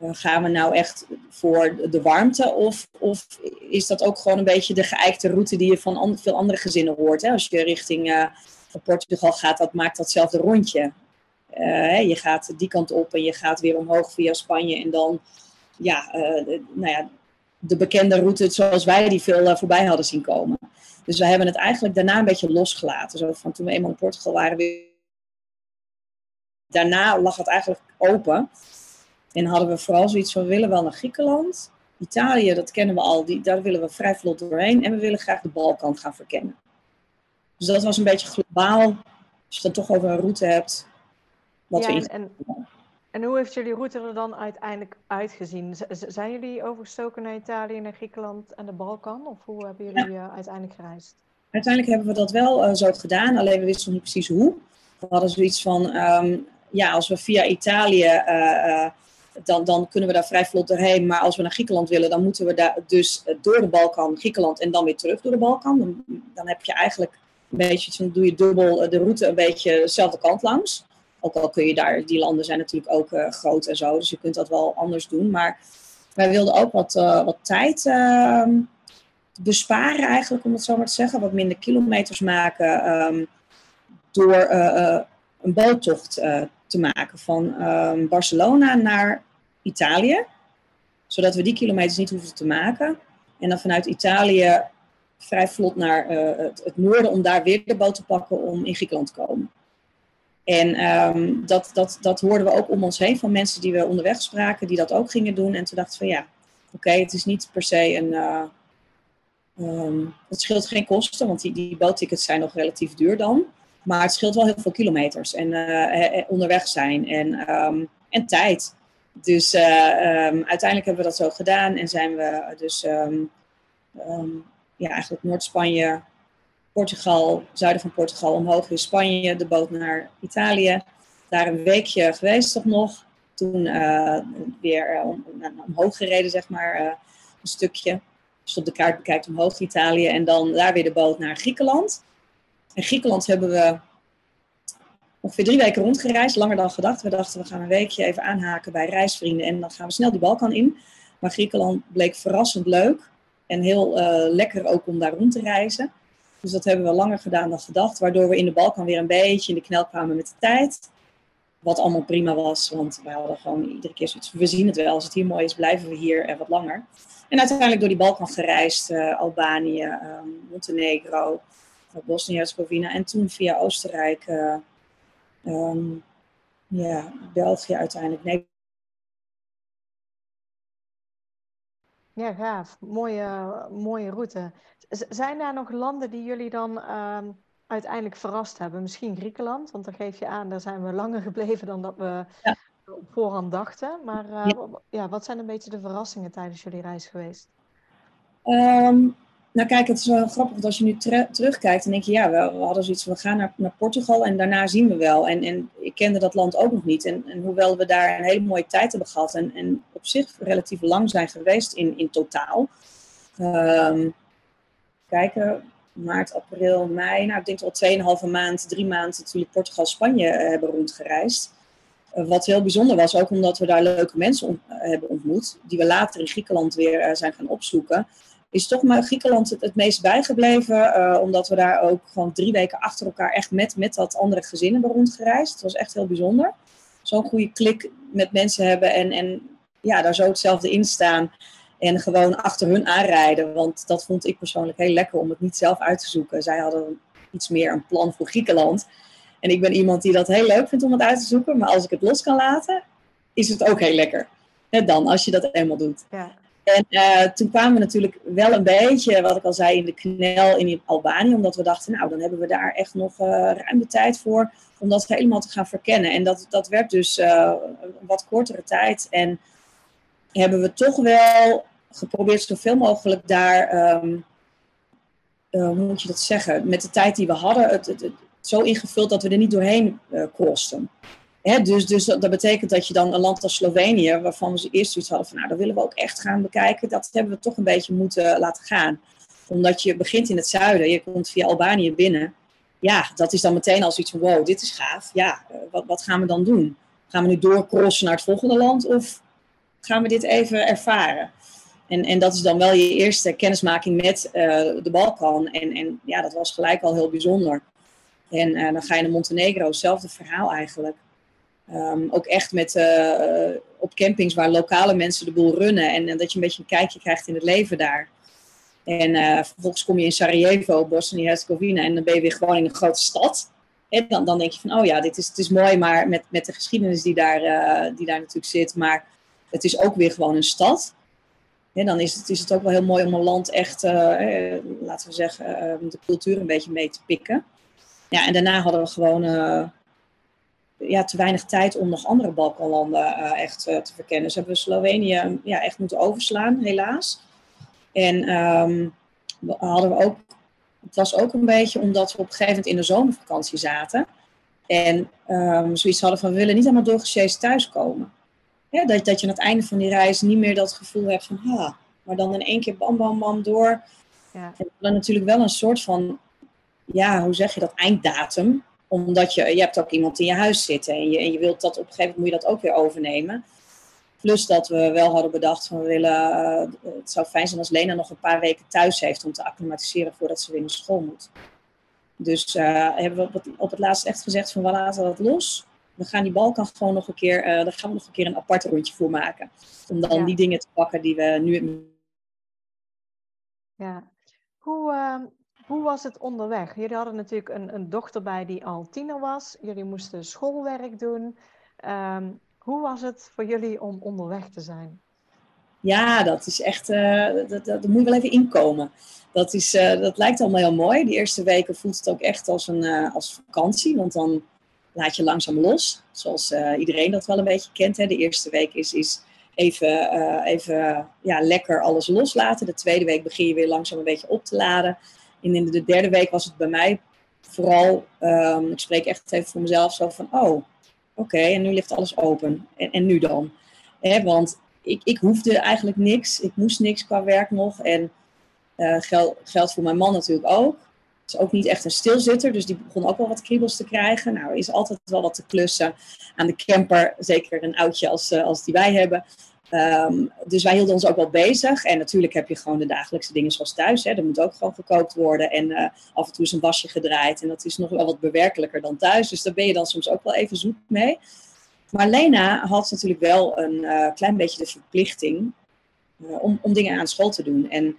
gaan we nou echt voor de warmte? Of, of is dat ook gewoon een beetje de geëikte route die je van an veel andere gezinnen hoort? Hè? Als je richting uh, Portugal gaat, dat maakt datzelfde rondje. Uh, je gaat die kant op en je gaat weer omhoog via Spanje. En dan, ja, nou ja, de bekende route zoals wij die veel voorbij hadden zien komen. Dus we hebben het eigenlijk daarna een beetje losgelaten. Zo van toen we eenmaal in Portugal waren, weer... daarna lag het eigenlijk open. En hadden we vooral zoiets van, we willen wel naar Griekenland. Italië, dat kennen we al, die, daar willen we vrij vlot doorheen. En we willen graag de Balkan gaan verkennen. Dus dat was een beetje globaal. Als je het dan toch over een route hebt. Wat ja, we en, en hoe heeft jullie route er dan uiteindelijk uitgezien? zijn jullie overgestoken naar Italië, naar Griekenland en de Balkan? Of hoe hebben jullie ja. uh, uiteindelijk gereisd? Uiteindelijk hebben we dat wel uh, zo gedaan, alleen we wisten nog niet precies hoe. We hadden zoiets van, um, ja, als we via Italië, uh, dan, dan kunnen we daar vrij vlot doorheen. Maar als we naar Griekenland willen, dan moeten we daar dus door de Balkan, Griekenland en dan weer terug door de Balkan. Dan, dan heb je eigenlijk een beetje, dan doe je dubbel de route een beetje dezelfde kant langs. Ook al kun je daar, die landen zijn natuurlijk ook uh, groot en zo, dus je kunt dat wel anders doen. Maar wij wilden ook wat, wat tijd uh, besparen eigenlijk, om het zo maar te zeggen. Wat minder kilometers maken um, door een boottocht te maken van um, Barcelona naar Italië. Zodat we die kilometers niet hoeven te maken. En dan vanuit Italië vrij vlot naar het, het noorden om daar weer de boot te pakken om in Griekenland te komen. En um, dat, dat, dat hoorden we ook om ons heen van mensen die we onderweg spraken, die dat ook gingen doen. En toen dachten we van ja, oké, het is niet per se een. Uh, um, het scheelt geen kosten, want die, die boottickets zijn nog relatief duur dan. Maar het scheelt wel heel veel kilometers en uh, onderweg zijn en, um, en tijd. Dus uh, uiteindelijk hebben we dat zo gedaan en zijn we dus ja, eigenlijk Noord-Spanje Portugal, zuiden van Portugal, omhoog in Spanje, de boot naar Italië. Daar een weekje geweest toch nog. Toen uh, weer uh, om, omhoog gereden, zeg maar, een stukje. Dus op de kaart bekijkt omhoog Italië. En dan daar weer de boot naar Griekenland. In Griekenland hebben we ongeveer drie weken rondgereisd, langer dan gedacht. We dachten, we gaan een weekje even aanhaken bij reisvrienden en dan gaan we snel die Balkan in. Maar Griekenland bleek verrassend leuk en heel uh, lekker ook om daar rond te reizen. Dus dat hebben we langer gedaan dan gedacht, waardoor we in de Balkan weer een beetje in de knel kwamen met de tijd. Wat allemaal prima was, want wij hadden gewoon iedere keer zoiets we zien het wel, als het hier mooi is, blijven we hier en wat langer. En uiteindelijk door die Balkan gereisd, uh, Albanië, um, Montenegro, Bosnië-Herzegovina en toen via Oostenrijk, um, ja, België uiteindelijk. Nee. Ja, gaaf. Mooie, mooie route. Z zijn daar nog landen die jullie dan uh, uiteindelijk verrast hebben? Misschien Griekenland, want dan geef je aan, daar zijn we langer gebleven dan dat we ja. op voorhand dachten. Maar uh, ja. ja. wat zijn een beetje de verrassingen tijdens jullie reis geweest? Um, nou kijk, het is wel grappig, want als je nu terugkijkt, dan denk je, ja, we, hadden zoiets van, we gaan naar, naar, Portugal en daarna zien we wel. En, en ik kende dat land ook nog niet. En, en, hoewel we daar een hele mooie tijd hebben gehad en, en op zich relatief lang zijn geweest in, in totaal. Um, kijken, maart, april, mei, nou ik denk al 2,5 maand, drie maanden natuurlijk Portugal, Spanje uh, hebben rondgereisd. Uh, wat heel bijzonder was, ook omdat we daar leuke mensen hebben ontmoet, die we later in Griekenland weer uh, zijn gaan opzoeken is toch maar Griekenland het, het meest bijgebleven. Uh, omdat we daar ook gewoon drie weken achter elkaar echt met, met dat andere gezin hebben rondgereisd. Het was echt heel bijzonder. Zo'n goede klik met mensen hebben en, en ja, daar zo hetzelfde in staan. En gewoon achter hun aanrijden. Want dat vond ik persoonlijk heel lekker om het niet zelf uit te zoeken. Zij hadden iets meer een plan voor Griekenland. En ik ben iemand die dat heel leuk vindt om het uit te zoeken. Maar als ik het los kan laten, is het ook heel lekker. Net dan, als je dat eenmaal doet. Ja. En uh, toen kwamen we natuurlijk wel een beetje, wat ik al zei, in de knel in Albanië. Omdat we dachten, nou, dan hebben we daar echt nog uh, de tijd voor om dat helemaal te gaan verkennen. En dat, dat werd dus uh, een wat kortere tijd. En hebben we toch wel geprobeerd zoveel mogelijk daar, um, hoe moet je dat zeggen, met de tijd die we hadden, het, zo ingevuld dat we er niet doorheen dus, dus dat, betekent dat je dan een land als Slovenië, waarvan we eerst zoiets hadden van, nou, dat willen we ook echt gaan bekijken, dat hebben we toch een beetje moeten laten gaan. Omdat je begint in het zuiden, je komt via Albanië binnen. Ja, dat is dan meteen als iets van, wow, dit is gaaf. Ja, eh, wat, wat gaan we dan doen? Gaan we nu doorcrossen naar het volgende land of gaan we dit even ervaren? En, en dat is dan wel je eerste kennismaking met uh, de Balkan. En, en ja, dat was gelijk al heel bijzonder. En uh, dan ga je naar Montenegro, hetzelfde verhaal eigenlijk. Um, ook echt met, uh, op campings waar lokale mensen de boel runnen. En, dat je een beetje een kijkje krijgt in het leven daar. En uh, vervolgens kom je in Sarajevo, Bosnië-Herzegovina. En dan ben je weer gewoon in een grote stad. En dan, dan denk je van, oh ja, dit is, het is mooi, maar met, met de geschiedenis die daar, uh, die daar natuurlijk zit. Maar het is ook weer gewoon een stad. En dan is het, is het ook wel heel mooi om een land echt, laten we zeggen, de cultuur een beetje mee te pikken. Ja, en daarna hadden we gewoon ja, te weinig tijd om nog andere Balkanlanden uh, echt uh, te verkennen. Dus hebben we Slovenië ja, echt moeten overslaan, helaas. En um, we hadden we ook, het was ook een beetje omdat we op een gegeven moment in de zomervakantie zaten. En um, zoiets hadden van, we willen niet allemaal doorgesjeest thuiskomen. Ja, dat, dat je aan het einde van die reis niet meer dat gevoel hebt van, ha, maar dan in één keer bam, bam, bam door. Ja. En dan natuurlijk wel een soort van, ja, hoe zeg je dat, einddatum omdat je, je hebt ook iemand in je huis zitten en je, en je wilt dat op een gegeven moment moet je dat ook weer overnemen. Plus dat we wel hadden bedacht van we willen, uh, het zou fijn zijn als Lena nog een paar weken thuis heeft om te acclimatiseren voordat ze weer naar school moet. Dus uh, hebben we op het, op het laatst echt gezegd van we laten dat los. We gaan die Balkan gewoon nog een keer, uh, daar gaan we nog een keer een apart rondje voor maken. Om dan die dingen te pakken die we nu... Ja. Hoe, ehm, hoe was het onderweg? Jullie hadden natuurlijk een, een dochter bij die al tiener was. Jullie moesten schoolwerk doen. Um, hoe was het voor jullie om onderweg te zijn? Ja, dat is echt, uh, dat, dat, moet je wel even inkomen. Dat, is, uh, dat lijkt allemaal heel mooi. Die eerste weken voelt het ook echt als een uh, als vakantie, want dan laat je langzaam los. Zoals iedereen dat wel een beetje kent. Hè. De eerste week is, is even, even ja, lekker alles loslaten. De tweede week begin je weer langzaam een beetje op te laden. En in de derde week was het bij mij vooral, um, ik spreek echt even voor mezelf zo van, oh, oké, en nu ligt alles open. En, en nu dan? Hè, want ik, ik hoefde eigenlijk niks. Ik moest niks qua werk nog. En uh, geld, geldt voor mijn man natuurlijk ook. is ook niet echt een stilzitter, dus die begon ook wel wat kriebels te krijgen. Nou, is altijd wel wat te klussen aan de camper, zeker een oudje als, als die wij hebben. Ehm, dus wij hielden ons ook wel bezig. En natuurlijk heb je gewoon de dagelijkse dingen zoals thuis. Hè. Er moet ook gewoon gekookt worden. En uh, af en toe is een wasje gedraaid. En dat is nog wel wat bewerkelijker dan thuis. Dus daar ben je dan soms ook wel even zoet mee. Maar Lena had natuurlijk wel een uh, klein beetje de verplichting uh, om, om dingen aan school te doen. En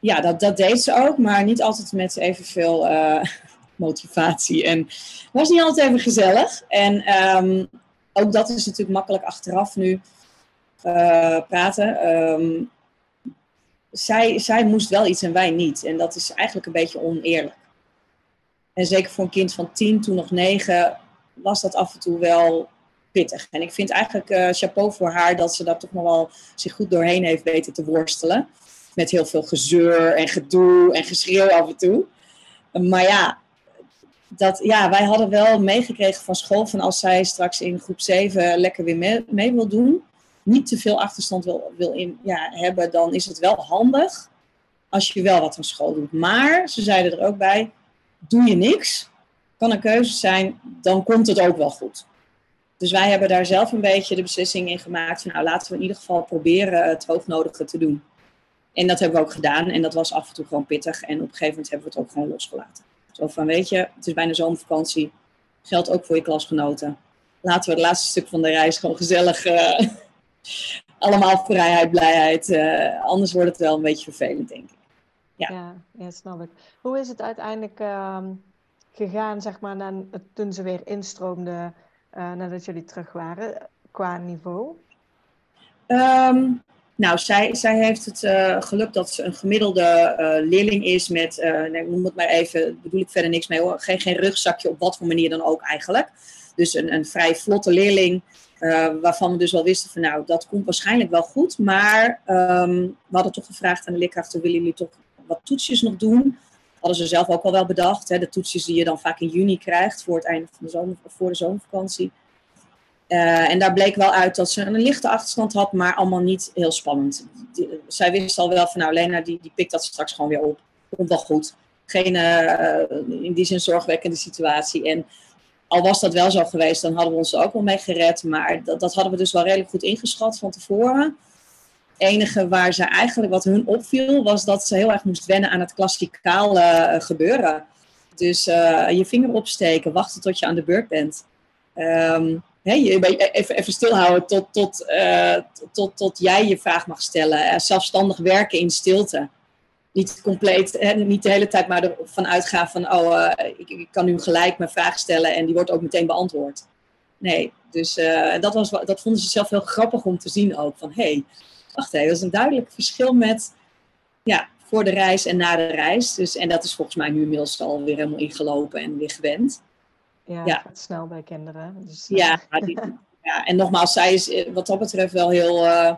ja, dat, dat deed ze ook. Maar niet altijd met evenveel motivatie. En het was niet altijd even gezellig. En um, ook dat is natuurlijk makkelijk achteraf nu praten. Um, zij, zij moest wel iets en wij niet. En dat is eigenlijk een beetje oneerlijk. En zeker voor een kind van tien, toen nog negen, was dat af en toe wel pittig. En ik vind eigenlijk uh, chapeau voor haar dat ze daar toch nog wel zich goed doorheen heeft weten te worstelen. Met heel veel gezeur en gedoe en geschreeuw af en toe. Maar ja, dat, ja, wij hadden wel meegekregen van school van als zij straks in groep 7 lekker weer mee, mee wil doen, niet te veel achterstand wil, wil in, ja, hebben, dan is het wel handig als je wel wat aan school doet. Maar ze zeiden er ook bij, doe je niks, kan een keuze zijn, dan komt het ook wel goed. Dus wij hebben daar zelf een beetje de beslissing in gemaakt van nou laten we in ieder geval proberen het hoognodige te doen. En dat hebben we ook gedaan en dat was af en toe gewoon pittig en op een gegeven moment hebben we het ook gewoon losgelaten. Zo van weet je, het is bijna zomervakantie, geldt ook voor je klasgenoten. Laten we het laatste stuk van de reis gewoon gezellig uh, allemaal vrijheid, blijheid. Uh, anders wordt het wel een beetje vervelend, denk ik. Ja, ja, ja snap ik. Hoe is het uiteindelijk uh, gegaan, zeg maar, na, toen ze weer instroomden uh, nadat jullie terug waren, qua niveau? Um, nou, zij, zij heeft het uh, geluk dat ze een gemiddelde leerling is met, nee, noem het maar even, bedoel ik verder niks mee hoor, geen, geen rugzakje op wat voor manier dan ook eigenlijk. Dus een, een vrij vlotte leerling uh, waarvan we dus wel wisten van nou, dat komt waarschijnlijk wel goed. Maar um, we hadden toch gevraagd aan de leerkrachten, willen jullie toch wat toetsjes nog doen? Hadden ze zelf ook al wel bedacht. Hè, de toetsjes die je dan vaak in juni krijgt voor het einde van de zomer, voor de zomervakantie. Uh, en daar bleek wel uit dat ze een lichte achterstand had, maar allemaal niet heel spannend. Die, zij wist al wel van nou, Lena die, die pikt dat straks gewoon weer op. Komt wel goed. Geen in die zin zorgwekkende situatie. En al was dat wel zo geweest, dan hadden we ons er ook wel mee gered. Maar dat, dat hadden we dus wel redelijk goed ingeschat van tevoren. Het enige waar ze eigenlijk, wat hun opviel, was dat ze heel erg moest wennen aan het klassikaal uh, gebeuren. Dus uh, je vinger opsteken, wachten tot je aan de beurt bent. Um, je, even, even stilhouden tot, tot, uh, tot, tot jij je vraag mag stellen. zelfstandig werken in stilte niet compleet, hè, niet de hele tijd maar ervan uitgaan van, oh, uh, ik, ik, kan nu gelijk mijn vraag stellen en die wordt ook meteen beantwoord. Nee, dus uh, dat, was, dat vonden ze zelf heel grappig om te zien ook. Van, hé, hey, wacht even, dat is een duidelijk verschil met, ja, voor de reis en na de reis. Dus, en dat is volgens mij nu inmiddels alweer helemaal ingelopen en weer gewend. Ja, ja. gaat snel bij kinderen. Dus, ja, die, ja, en nogmaals, zij is wat dat betreft wel heel... Uh,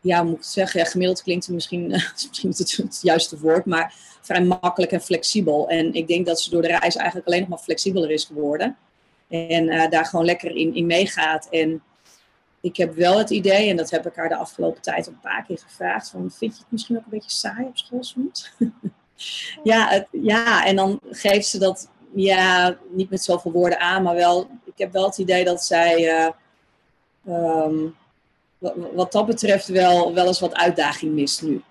ja, moet ik zeggen, gemiddeld klinkt het misschien, misschien het, het juiste woord, maar vrij makkelijk en flexibel. En ik denk dat ze door de reis eigenlijk alleen nog maar flexibeler is geworden. En uh, daar gewoon lekker in, in meegaat. En ik heb wel het idee, en dat heb ik haar de afgelopen tijd een paar keer gevraagd, van vind je het misschien ook een beetje saai op school soms? ja, ja, en dan geeft ze dat, ja, niet met zoveel woorden aan, maar wel, ik heb wel het idee dat zij... Uh, um, wat dat betreft wel, wel eens wat uitdaging mist nu.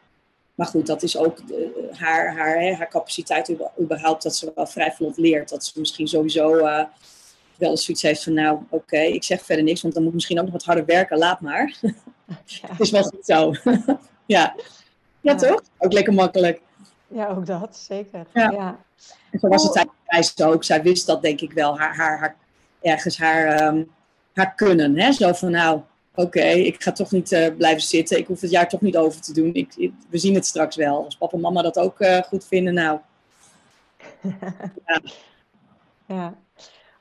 Maar goed, dat is ook de, haar, haar, haar capaciteit überhaupt, dat ze wel vrij vlot leert. Dat ze misschien sowieso uh, wel eens zoiets heeft van, nou oké, okay, ik zeg verder niks, want dan moet ik misschien ook nog wat harder werken, laat maar. Ja. Het is wel goed zo. ja. ja. ja. toch? Ook lekker makkelijk. Ja, ook dat, zeker. Ja. ja. En zo was het tijdens ook. Zij wist dat denk ik wel, haar, haar, haar ergens haar, um, haar kunnen. Hè? Zo van, nou, oké, ik ga toch niet uh, blijven zitten. Ik hoef het jaar toch niet over te doen. Ik, ik, we zien het straks wel. Als papa en mama dat ook uh, goed vinden, nou. ja. ja.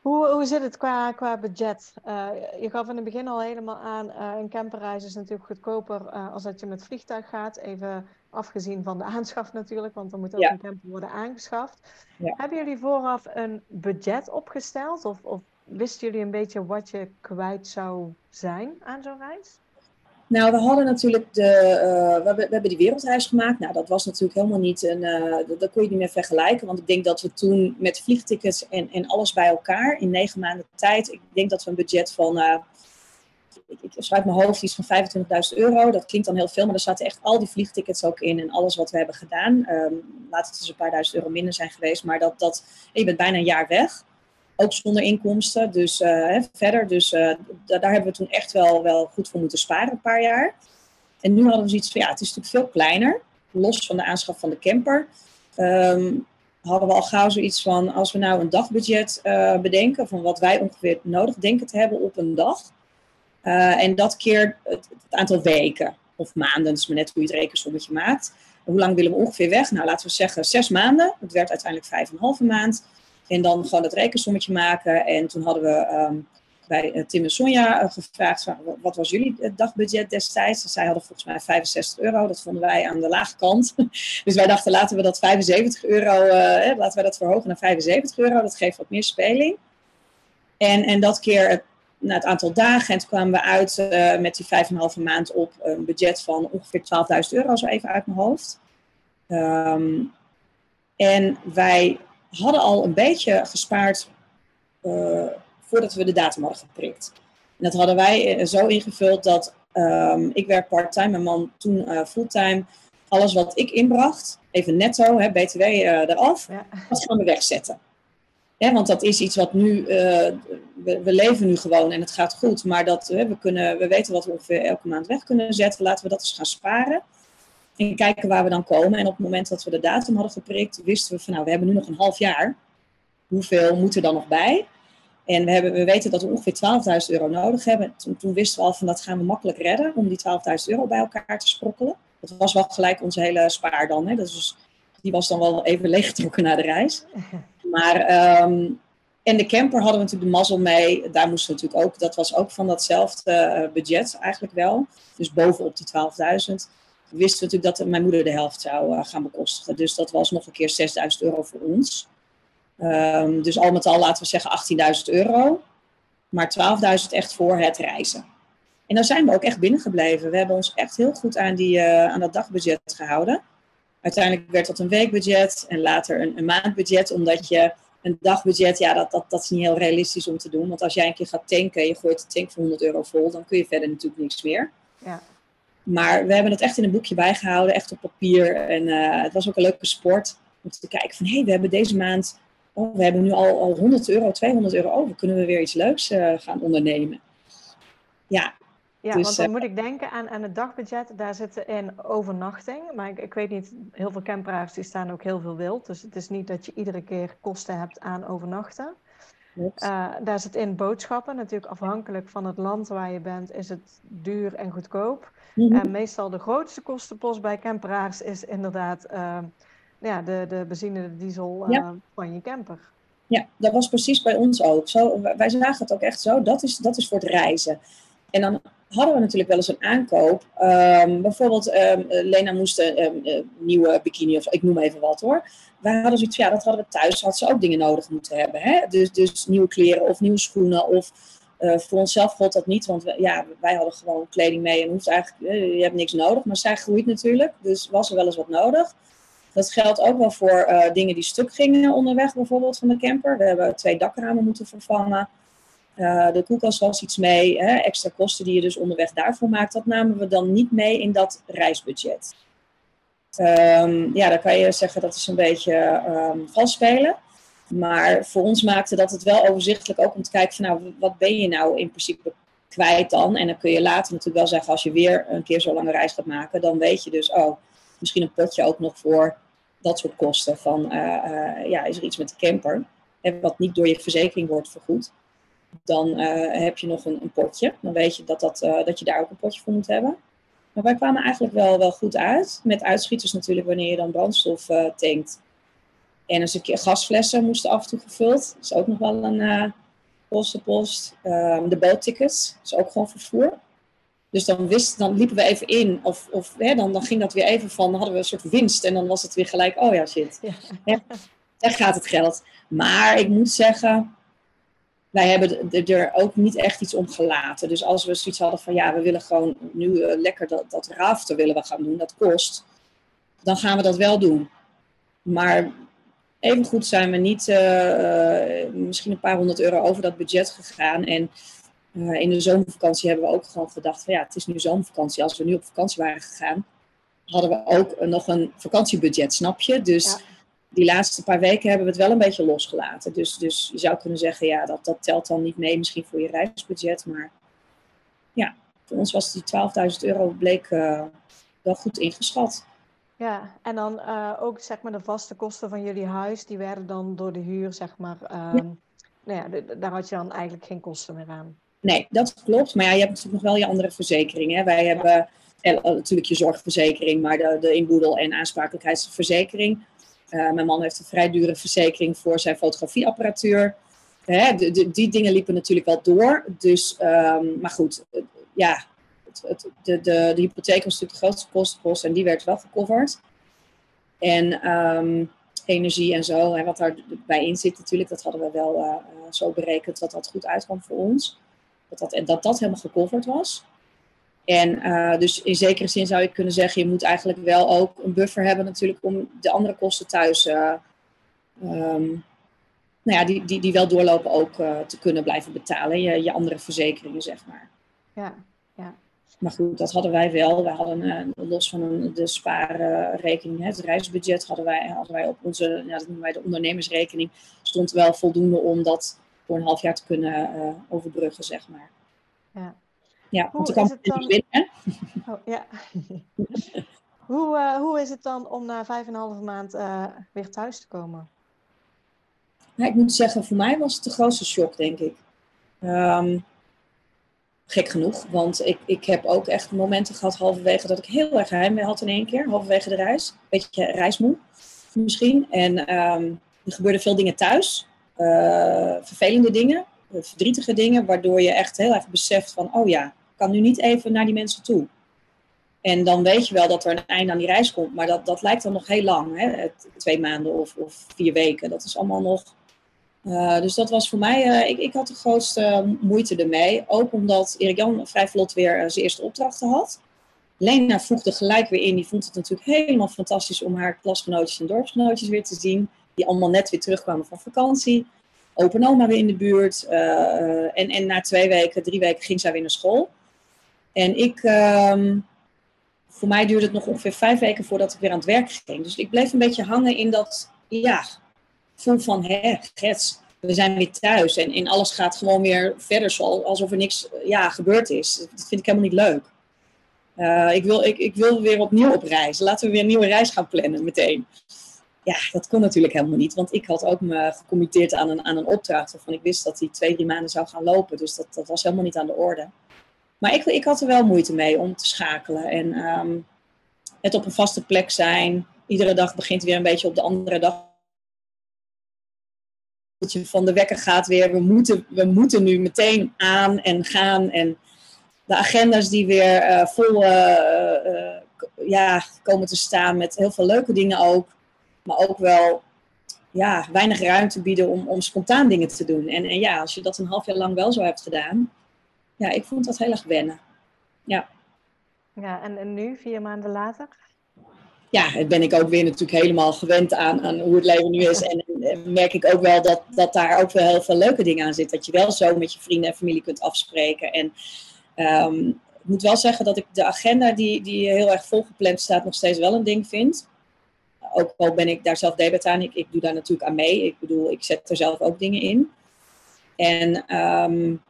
Hoe, hoe zit het qua, qua budget? Uh, je gaf in het begin al helemaal aan, een camperreis is natuurlijk goedkoper als dat je met vliegtuig gaat. Even afgezien van de aanschaf natuurlijk, want dan moet ook ja. een camper worden aangeschaft. Ja. Hebben jullie vooraf een budget opgesteld? Of, of wisten jullie een beetje wat je kwijt zou zijn aan zo'n reis? Nou, we hadden natuurlijk de, uh, we, hebben, die wereldreis gemaakt. Nou, dat was natuurlijk helemaal niet een, uh, dat, kon je niet meer vergelijken. Want ik denk dat we toen met vliegtickets en, en alles bij elkaar in negen maanden tijd, ik denk dat we een budget van, uh, ik, schrijf mijn hoofd iets van 25.000 euro. Dat klinkt dan heel veel, maar er zaten echt al die vliegtickets ook in en alles wat we hebben gedaan. Um, laat het dus een paar duizend euro minder zijn geweest, maar dat, dat, je bent bijna een jaar weg ook zonder inkomsten. Dus uh, verder, dus uh, daar hebben we toen echt wel, wel goed voor moeten sparen, een paar jaar. En nu hadden we zoiets van, ja, het is natuurlijk veel kleiner. Los van de aanschaf van de camper. Um, hadden we al gauw zoiets van, als we nou een dagbudget uh, bedenken, van wat wij ongeveer nodig denken te hebben op een dag. en dat keer het, aantal weken of maanden, dus maar net hoe je het rekensommetje maakt. hoe lang willen we ongeveer weg? Nou, laten we zeggen zes maanden. Het werd uiteindelijk vijf en een halve maand. En dan gewoon het rekensommetje maken. En toen hadden we um, bij uh, Tim en Sonja uh, gevraagd, wat was jullie dagbudget destijds? Zij hadden volgens mij 65 euro. Dat vonden wij aan de lage kant. dus wij dachten, laten we dat 75 euro, uh, laten we dat verhogen naar 75 euro. Dat geeft wat meer speling. En, en dat keer na het aantal dagen. En toen kwamen we uit met die 5,5 maand op een budget van ongeveer 12.000 euro, zo even uit mijn hoofd. Um, en wij hadden al een beetje gespaard uh, voordat we de datum hadden geprikt. En dat hadden wij eh, zo ingevuld dat um, ik werk part-time, mijn man toen uh, fulltime. Alles wat ik inbracht, even netto, hè, BTW uh, eraf, ja. dat gaan we wegzetten. Want dat is iets wat nu, we, we, leven nu gewoon en het gaat goed, maar dat, we, kunnen, we weten wat we ongeveer elke maand weg kunnen zetten. Laten we dat eens gaan sparen. En kijken waar we dan komen. En op het moment dat we de datum hadden geprikt, wisten we van nou, we hebben nu nog een half jaar. Hoeveel moet er dan nog bij? En we, hebben, we weten dat we ongeveer 12.000 euro nodig hebben. Toen, toen, wisten we al van dat gaan we makkelijk redden om die 12.000 euro bij elkaar te sprokkelen. Dat was wel gelijk onze hele spaar dan. Hè? Dus die was dan wel even leeggetrokken na de reis. Maar, um, en de camper hadden we natuurlijk de mazzel mee. Daar moesten we natuurlijk ook, dat was ook van datzelfde uh, budget eigenlijk wel. Dus bovenop die 12.000 wisten we natuurlijk dat mijn moeder de helft zou uh, gaan bekostigen. Dus dat was nog een keer 6000 euro voor ons. Um, dus al met al laten we zeggen 18.000 euro. Maar 12.000 echt voor het reizen. En dan zijn we ook echt binnengebleven. We hebben ons echt heel goed aan, die, uh, aan dat dagbudget gehouden. Uiteindelijk werd dat een weekbudget en later een, een maandbudget. Omdat je een dagbudget, ja, dat, dat, dat is niet heel realistisch om te doen. Want als jij een keer gaat tanken, je gooit de tank voor 100 euro vol, dan kun je verder natuurlijk niks meer. Ja. Maar we hebben het echt in een boekje bijgehouden, echt op papier. En uh, het was ook een leuke sport om te kijken van, hé, hey, we hebben deze maand, oh, we hebben nu al, al 100 euro, 200 euro over. Kunnen we weer iets leuks uh, gaan ondernemen? Ja. Ja, dus, want dan uh, moet ik denken aan, aan het dagbudget. Daar zit in overnachting. Maar ik, ik weet niet, heel veel camperaars die staan ook heel veel wild. Dus het is niet dat je iedere keer kosten hebt aan overnachten. Uh, daar zit in boodschappen. Natuurlijk afhankelijk van het land waar je bent, is het duur en goedkoop. Mm -hmm. En meestal de grootste kostenpost bij camperaars is inderdaad uh, ja, de, de benzine, de diesel uh, ja. van je camper. Ja, dat was precies bij ons ook. Zo, wij zagen het ook echt zo. Dat is, dat is voor het reizen. En dan hadden we natuurlijk wel eens een aankoop. Um, bijvoorbeeld, um, Lena moest een um, nieuwe bikini of ik noem even wat hoor. Wij hadden zoiets ja, dat hadden we thuis, had ze ook dingen nodig moeten hebben. Hè? Dus, dus nieuwe kleren of nieuwe schoenen of uh, voor onszelf gold dat niet, want ja, wij hadden gewoon kleding mee en hoeft eigenlijk, uh, je hebt niks nodig. Maar zij groeit natuurlijk, dus was er wel eens wat nodig. Dat geldt ook wel voor uh, dingen die stuk gingen onderweg, bijvoorbeeld van de camper. We hebben twee dakramen moeten vervangen. de koelkast was iets mee, hè, extra kosten die je dus onderweg daarvoor maakt. Dat namen we dan niet mee in dat reisbudget. Um, ja, dan kan je zeggen dat is een beetje um, vals spelen. Maar voor ons maakte dat het wel overzichtelijk ook om te kijken van nou, wat ben je nou in principe kwijt dan? En dan kun je later natuurlijk wel zeggen, als je weer een keer zo'n lange reis gaat maken, dan weet je dus, oh, misschien een potje ook nog voor dat soort kosten. Van, uh, uh, ja, is er iets met de camper, en wat niet door je verzekering wordt vergoed, dan uh, heb je nog een, een, potje. Dan weet je dat, dat, dat je daar ook een potje voor moet hebben. Maar wij kwamen eigenlijk wel, wel goed uit. Met uitschieters natuurlijk, wanneer je dan brandstof tankt en een stukje gasflessen moesten af en toe gevuld. Dat is ook nog wel een uh, post. Um, de boottickets is ook gewoon vervoer. Dus dan, wist, dan liepen we even in, of, of hè, dan, dan ging dat weer even van, dan hadden we een soort winst en dan was het weer gelijk, oh ja, shit. Ja. daar gaat het geld. Maar ik moet zeggen, wij hebben er ook niet echt iets om gelaten. Dus als we zoiets hadden van ja, we willen gewoon nu lekker dat, dat raften willen we gaan doen, dat kost, dan gaan we dat wel doen. Maar evengoed zijn we niet misschien een paar honderd euro over dat budget gegaan. En in de zomervakantie hebben we ook gewoon gedacht van ja, het is nu zomervakantie. Als we nu op vakantie waren gegaan, hadden we ook nog een vakantiebudget, snap je? Dus die laatste paar weken hebben we het wel een beetje losgelaten. Dus, dus je zou kunnen zeggen, ja, dat, dat telt dan niet mee misschien voor je reisbudget. Maar ja, voor ons was die 12.000 euro bleek uh, wel goed ingeschat. Ja, en dan uh, ook zeg maar de vaste kosten van jullie huis, die werden dan door de huur, zeg maar, um, nou ja, daar had je dan eigenlijk geen kosten meer aan. Nee, dat klopt. Maar ja, je hebt natuurlijk nog wel je andere verzekeringen. Wij hebben en, eh, natuurlijk je zorgverzekering, maar de, de inboedel- en aansprakelijkheidsverzekering. Uh, mijn man heeft een vrij dure verzekering voor zijn fotografieapparatuur. Hè, de, de, die dingen liepen natuurlijk wel door. Dus, um, maar goed, ja, de, de, de hypotheek was natuurlijk de grootste kostenpost en die werd wel gecoverd. En um, energie en zo, en wat daarbij in zit natuurlijk, dat hadden we wel uh, zo berekend dat dat goed uitkwam voor ons. Dat dat, dat dat helemaal gecoverd was. En uh, dus in zekere zin zou je kunnen zeggen, je moet eigenlijk wel ook een buffer hebben natuurlijk om de andere kosten thuis, um, nou ja, die, die, die wel doorlopen ook te kunnen blijven betalen. Je, je andere verzekeringen, zeg maar. Ja, ja. Maar goed, dat hadden wij wel. Wij hadden los van een, de spaarrekening, het reisbudget hadden wij, hadden wij op onze, ja, dat noemen wij de ondernemersrekening, stond wel voldoende om dat voor een half jaar te kunnen overbruggen, zeg maar. Ja. Ja, want dan kan dan... winnen. Oh, ja. hoe, uh, hoe is het dan om na vijf en een halve maand weer thuis te komen? Nou, ik moet zeggen, voor mij was het de grootste shock, denk ik. Um, gek genoeg, want ik, ik heb ook echt momenten gehad halverwege dat ik heel erg heimwee had in één keer, halverwege de reis. Beetje reismoe misschien. En um, er gebeurden veel dingen thuis, uh, vervelende dingen, verdrietige dingen, waardoor je echt heel erg beseft van, oh ja, kan nu niet even naar die mensen toe. En dan weet je wel dat er een einde aan die reis komt, maar dat, dat lijkt dan nog heel lang. Hè? Twee maanden of, of vier weken. Dat is allemaal nog. Uh, dus dat was voor mij, uh, ik, ik had de grootste moeite ermee. Ook omdat Erik Jan vrij vlot weer uh, zijn eerste opdrachten had. Lena voegde gelijk weer in. Die vond het natuurlijk helemaal fantastisch om haar klasgenootjes en dorpsgenootjes weer te zien. Die allemaal net weer terugkwamen van vakantie. Open oma weer in de buurt. en, en na twee weken, drie weken ging zij weer naar school. En ik, um, voor mij duurde het nog ongeveer vijf weken voordat ik weer aan het werk ging. Dus ik bleef een beetje hangen in dat, ja, gevoel van, hè, Gets, we zijn weer thuis. En, en alles gaat gewoon weer verder alsof er niks ja, gebeurd is. Dat vind ik helemaal niet leuk. Uh, ik, wil, ik, ik wil weer opnieuw op reis. Laten we weer een nieuwe reis gaan plannen meteen. Ja, dat kon natuurlijk helemaal niet. Want ik had ook me gecommitteerd aan een, aan een opdracht. Waarvan ik wist dat die twee, drie maanden zou gaan lopen. Dus dat, dat was helemaal niet aan de orde. Maar ik, ik had er wel moeite mee om te schakelen. En um, het op een vaste plek zijn. Iedere dag begint weer een beetje op de andere dag. Dat je van de wekker gaat weer. We moeten, we moeten nu meteen aan en gaan. En de agenda's die weer uh, vol uh, uh, ja, komen te staan met heel veel leuke dingen ook. Maar ook wel ja, weinig ruimte bieden om, om spontaan dingen te doen. En, en ja, als je dat een half jaar lang wel zo hebt gedaan, ja, ik vond dat heel erg wennen. Ja. Ja, en, en nu, vier maanden later? Ja, ben ik ook weer natuurlijk helemaal gewend aan, aan hoe het leven nu is. En merk ik ook wel dat, dat daar ook wel heel veel leuke dingen aan zitten. Dat je wel zo met je vrienden en familie kunt afspreken. En um, ik moet wel zeggen dat ik de agenda die, die heel erg volgepland staat, nog steeds wel een ding vind. Ook al ben ik daar zelf debat aan. Ik, ik doe daar natuurlijk aan mee. Ik bedoel, ik zet er zelf ook dingen in. En um,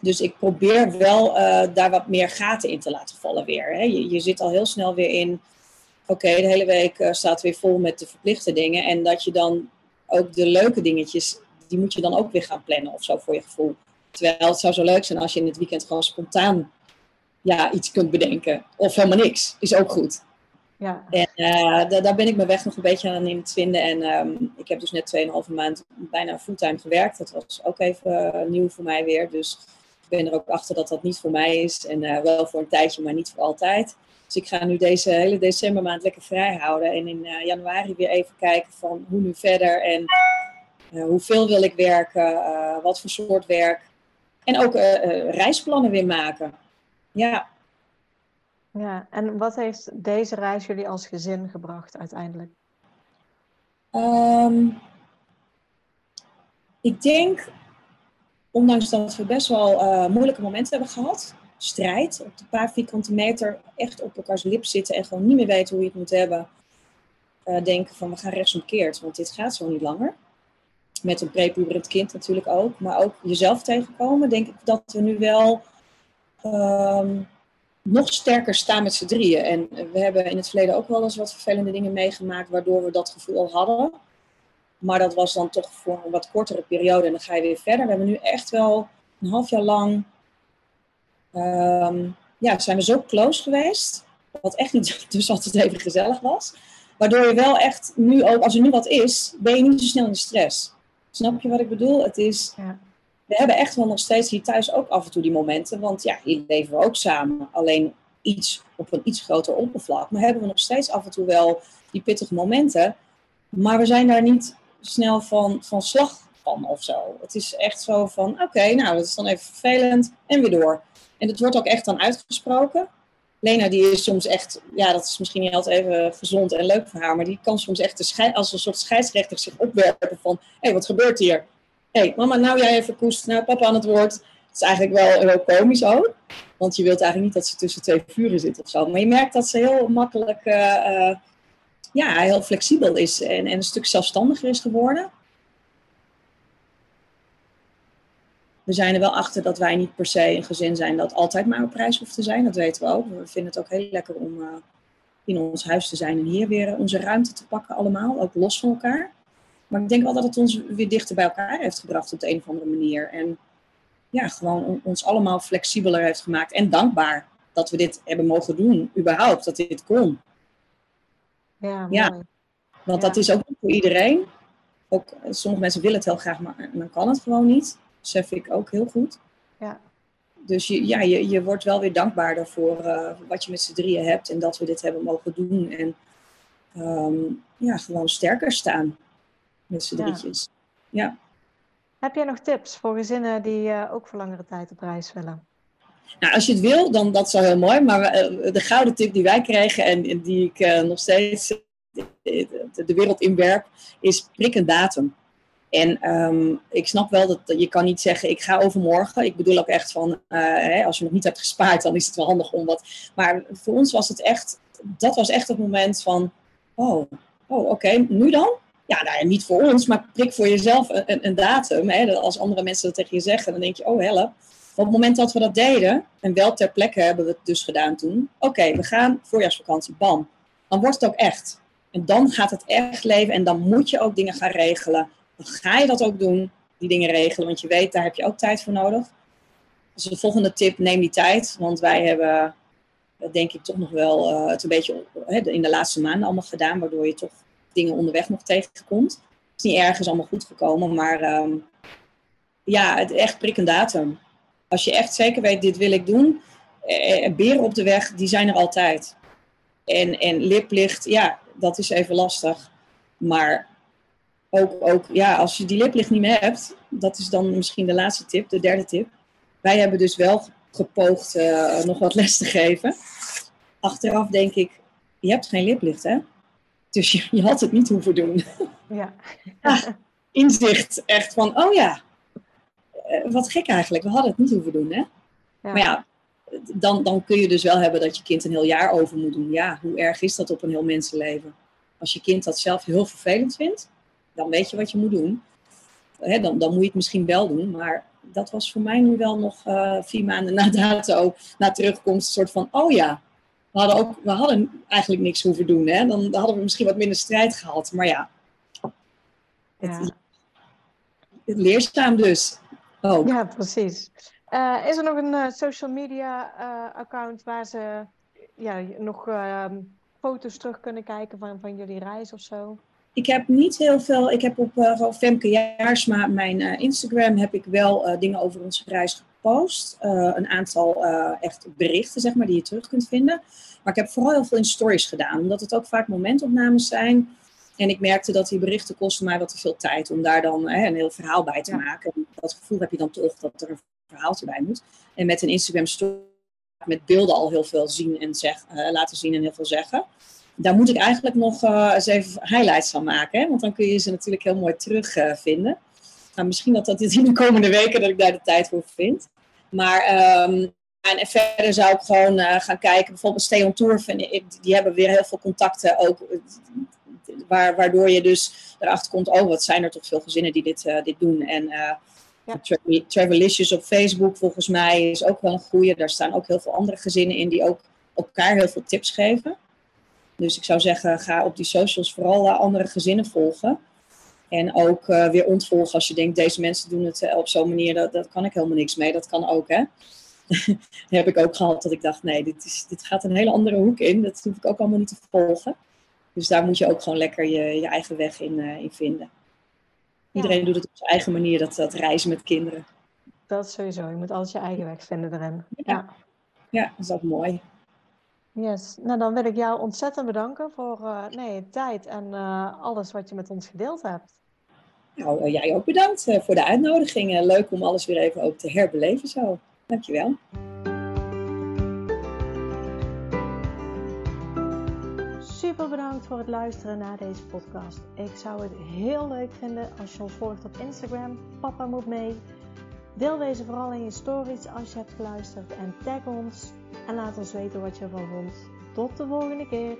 dus ik probeer wel uh, daar wat meer gaten in te laten vallen weer. Hè. Je, je zit al heel snel weer in, oké, de hele week uh, staat weer vol met de verplichte dingen. En dat je dan ook de leuke dingetjes, die moet je dan ook weer gaan plannen of zo voor je gevoel. Terwijl het zou zo leuk zijn als je in het weekend gewoon spontaan ja, iets kunt bedenken. Of helemaal niks, is ook goed. Ja. En uh, daar ben ik mijn weg nog een beetje aan in het vinden. En um, ik heb dus net 2,5 maand bijna fulltime gewerkt. Dat was ook even nieuw voor mij weer. Dus ik ben er ook achter dat dat niet voor mij is. En uh, wel voor een tijdje, maar niet voor altijd. Dus ik ga nu deze hele decembermaand lekker vrij houden. En in uh, januari weer even kijken van hoe nu verder. En hoeveel wil ik werken? wat voor soort werk? En ook reisplannen weer maken. Ja. Ja, en wat heeft deze reis jullie als gezin gebracht uiteindelijk? Ehm, ik denk, ondanks dat we best wel moeilijke momenten hebben gehad, strijd op de paar vierkante meter, echt op elkaars lip zitten en gewoon niet meer weten hoe je het moet hebben, uh, denken van we gaan rechtsomkeerd, want dit gaat zo niet langer. Met een prepuberend kind natuurlijk ook, maar ook jezelf tegenkomen, denk ik dat we nu wel ehm, nog sterker staan met z'n drieën. En we hebben in het verleden ook wel eens wat vervelende dingen meegemaakt, waardoor we dat gevoel al hadden. Maar dat was dan toch voor een wat kortere periode en dan ga je weer verder. We hebben nu echt wel een half jaar lang, um, ja, zijn we zo close geweest. Wat echt niet dus altijd even gezellig was. Waardoor je wel echt nu ook, als er nu wat is, ben je niet zo snel in de stress. Snap je wat ik bedoel? Het is, ja we hebben echt wel nog steeds hier thuis ook af en toe die momenten. Want ja, hier leven we ook samen. Alleen iets op een iets groter oppervlak. Maar hebben we nog steeds af en toe wel die pittige momenten. Maar we zijn daar niet snel van, van slag van of zo. Het is echt zo van, oké, nou, dat is dan even vervelend en weer door. En dat wordt ook echt dan uitgesproken. Lena die is soms echt, ja, dat is misschien niet altijd even gezond en leuk voor haar, maar die kan soms echt als een soort scheidsrechter zich opwerpen van, hé, hey, wat gebeurt hier? hey, mama, nou jij even koest, nou papa aan het woord. Het is eigenlijk wel heel komisch ook. Want je wilt eigenlijk niet dat ze tussen twee vuren zit of zo. Maar je merkt dat ze heel makkelijk, uh, ja, heel flexibel is en, en een stuk zelfstandiger is geworden. We zijn er wel achter dat wij niet per se een gezin zijn dat altijd maar op prijs hoeft te zijn. Dat weten we ook. We vinden het ook heel lekker om uh, in ons huis te zijn en hier weer onze ruimte te pakken allemaal, ook los van elkaar. Maar ik denk wel dat het ons weer dichter bij elkaar heeft gebracht op de een of andere manier. En ja, gewoon ons allemaal flexibeler heeft gemaakt. En dankbaar dat we dit hebben mogen doen, überhaupt, dat dit kon. Ja, ja. want dat is ook niet voor iedereen. Ook, sommige mensen willen het heel graag, maar dan kan het gewoon niet. Dat besef ik ook heel goed. Ja. Dus je, ja, je, je wordt wel weer dankbaarder voor uh, wat je met z'n drieën hebt en dat we dit hebben mogen doen. En um, ja, gewoon sterker staan met z'n drietjes. Ja. Heb jij nog tips voor gezinnen die uh, ook voor langere tijd op reis willen? Nou, als je het wil, dan dat zou heel mooi. Maar uh, de gouden tip die wij kregen en die ik nog steeds de wereld inwerp, is prik een datum. En um, ik snap wel dat je kan niet zeggen, ik ga overmorgen. Ik bedoel ook echt van, hè, als je nog niet hebt gespaard, dan is het wel handig om wat. Maar voor ons was het echt, dat was echt het moment van, oh, oh oké, nu dan? ja, nou niet voor ons, maar prik voor jezelf een, een datum. Hè? Als andere mensen dat tegen je zeggen, dan denk je, oh help. Op het moment dat we dat deden, en wel ter plekke hebben we het dus gedaan toen. Oké, we gaan voorjaarsvakantie, bam. Dan wordt het ook echt. En dan gaat het echt leven en dan moet je ook dingen gaan regelen. Dan ga je dat ook doen, die dingen regelen, want je weet, daar heb je ook tijd voor nodig. Dus de volgende tip, neem die tijd. Want wij hebben, denk ik, toch nog wel uh, het een beetje in de laatste maanden allemaal gedaan, waardoor je toch dingen onderweg nog tegenkomt. Het is niet ergens allemaal goed gekomen, maar um, ja, het echt prikkend datum. Als je echt zeker weet, dit wil ik doen, eh, beren op de weg, die zijn er altijd. En, en liplicht, ja, dat is even lastig. Maar ook, ook, ja, als je die liplicht niet meer hebt, dat is dan misschien de laatste tip, de derde tip. Wij hebben dus wel gepoogd uh, nog wat les te geven. Achteraf denk ik, je hebt geen liplicht, hè? Dus je, je had het niet hoeven doen. Ja. inzicht echt van, oh ja, eh, wat gek eigenlijk, we hadden het niet hoeven doen. Hè? Ja. Maar ja, dan, dan kun je dus wel hebben dat je kind een heel jaar over moet doen. Ja, hoe erg is dat op een heel mensenleven? Als je kind dat zelf heel vervelend vindt, dan weet je wat je moet doen. dan, dan moet je het misschien wel doen, maar dat was voor mij nu wel nog uh, vier maanden na dato, na terugkomst, een soort van, oh ja, we hadden, ook, we hadden eigenlijk niks hoeven doen. Hè? Dan, hadden we misschien wat minder strijd gehad. Maar ja, ja. Het, het leerzaam dus. Ook. Ja, precies. Uh, is er nog een uh, social media account waar ze ja, nog ehm, foto's terug kunnen kijken van, van jullie reis of zo? Ik heb niet heel veel. Ik heb op uh, Femke Jaarsma, mijn Instagram, heb ik wel dingen over onze reis gepost. een aantal echt berichten, zeg maar, die je terug kunt vinden. Maar ik heb vooral heel veel in stories gedaan, omdat het ook vaak momentopnames zijn. En ik merkte dat die berichten kosten mij wat te veel tijd om daar dan hè, een heel verhaal bij te maken. En dat gevoel heb je dan toch dat er een verhaaltje bij moet. En met een Instagram story met beelden al heel veel zien en zeg, laten zien en heel veel zeggen. Daar moet ik eigenlijk nog uh, eens even highlights van maken. Hè? Want dan kun je ze natuurlijk heel mooi terugvinden. Uh, nou, misschien dat dat in de komende weken dat ik daar de tijd voor vind. Maar um, en verder zou ik gewoon uh, gaan kijken. Bijvoorbeeld Stay on Tour, die hebben weer heel veel contacten ook. Waar, waardoor je dus erachter komt, oh wat zijn er toch veel gezinnen die dit, dit doen. En ja. Travelicious op Facebook volgens mij is ook wel een goede. Daar staan ook heel veel andere gezinnen in die ook elkaar heel veel tips geven. Dus ik zou zeggen, ga op die socials vooral andere gezinnen volgen. En ook uh, weer ontvolgen als je denkt, deze mensen doen het op zo'n manier, dat, dat kan ik helemaal niks mee. Dat kan ook, hè. heb ik ook gehad dat ik dacht, nee, dit, is, dit gaat een hele andere hoek in. Dat hoef ik ook allemaal niet te volgen. Dus daar moet je ook gewoon lekker je, je eigen weg in, uh, in vinden. Iedereen doet het op zijn eigen manier, dat, dat reizen met kinderen. Dat sowieso. Je moet altijd je eigen weg vinden erin. Ja, ja. ja dat is ook mooi. Yes, nou dan wil ik jou ontzettend bedanken voor uh, nee, tijd en uh, alles wat je met ons gedeeld hebt. Nou, jij ook bedankt voor de uitnodiging. leuk om alles weer even ook te herbeleven zo. Dankjewel. Super bedankt voor het luisteren naar deze podcast. Ik zou het heel leuk vinden als je ons volgt op Instagram. Papa moet mee. Deel deze vooral in je stories als je hebt geluisterd en tag ons. En laat ons weten wat je ervan vond. Tot de volgende keer.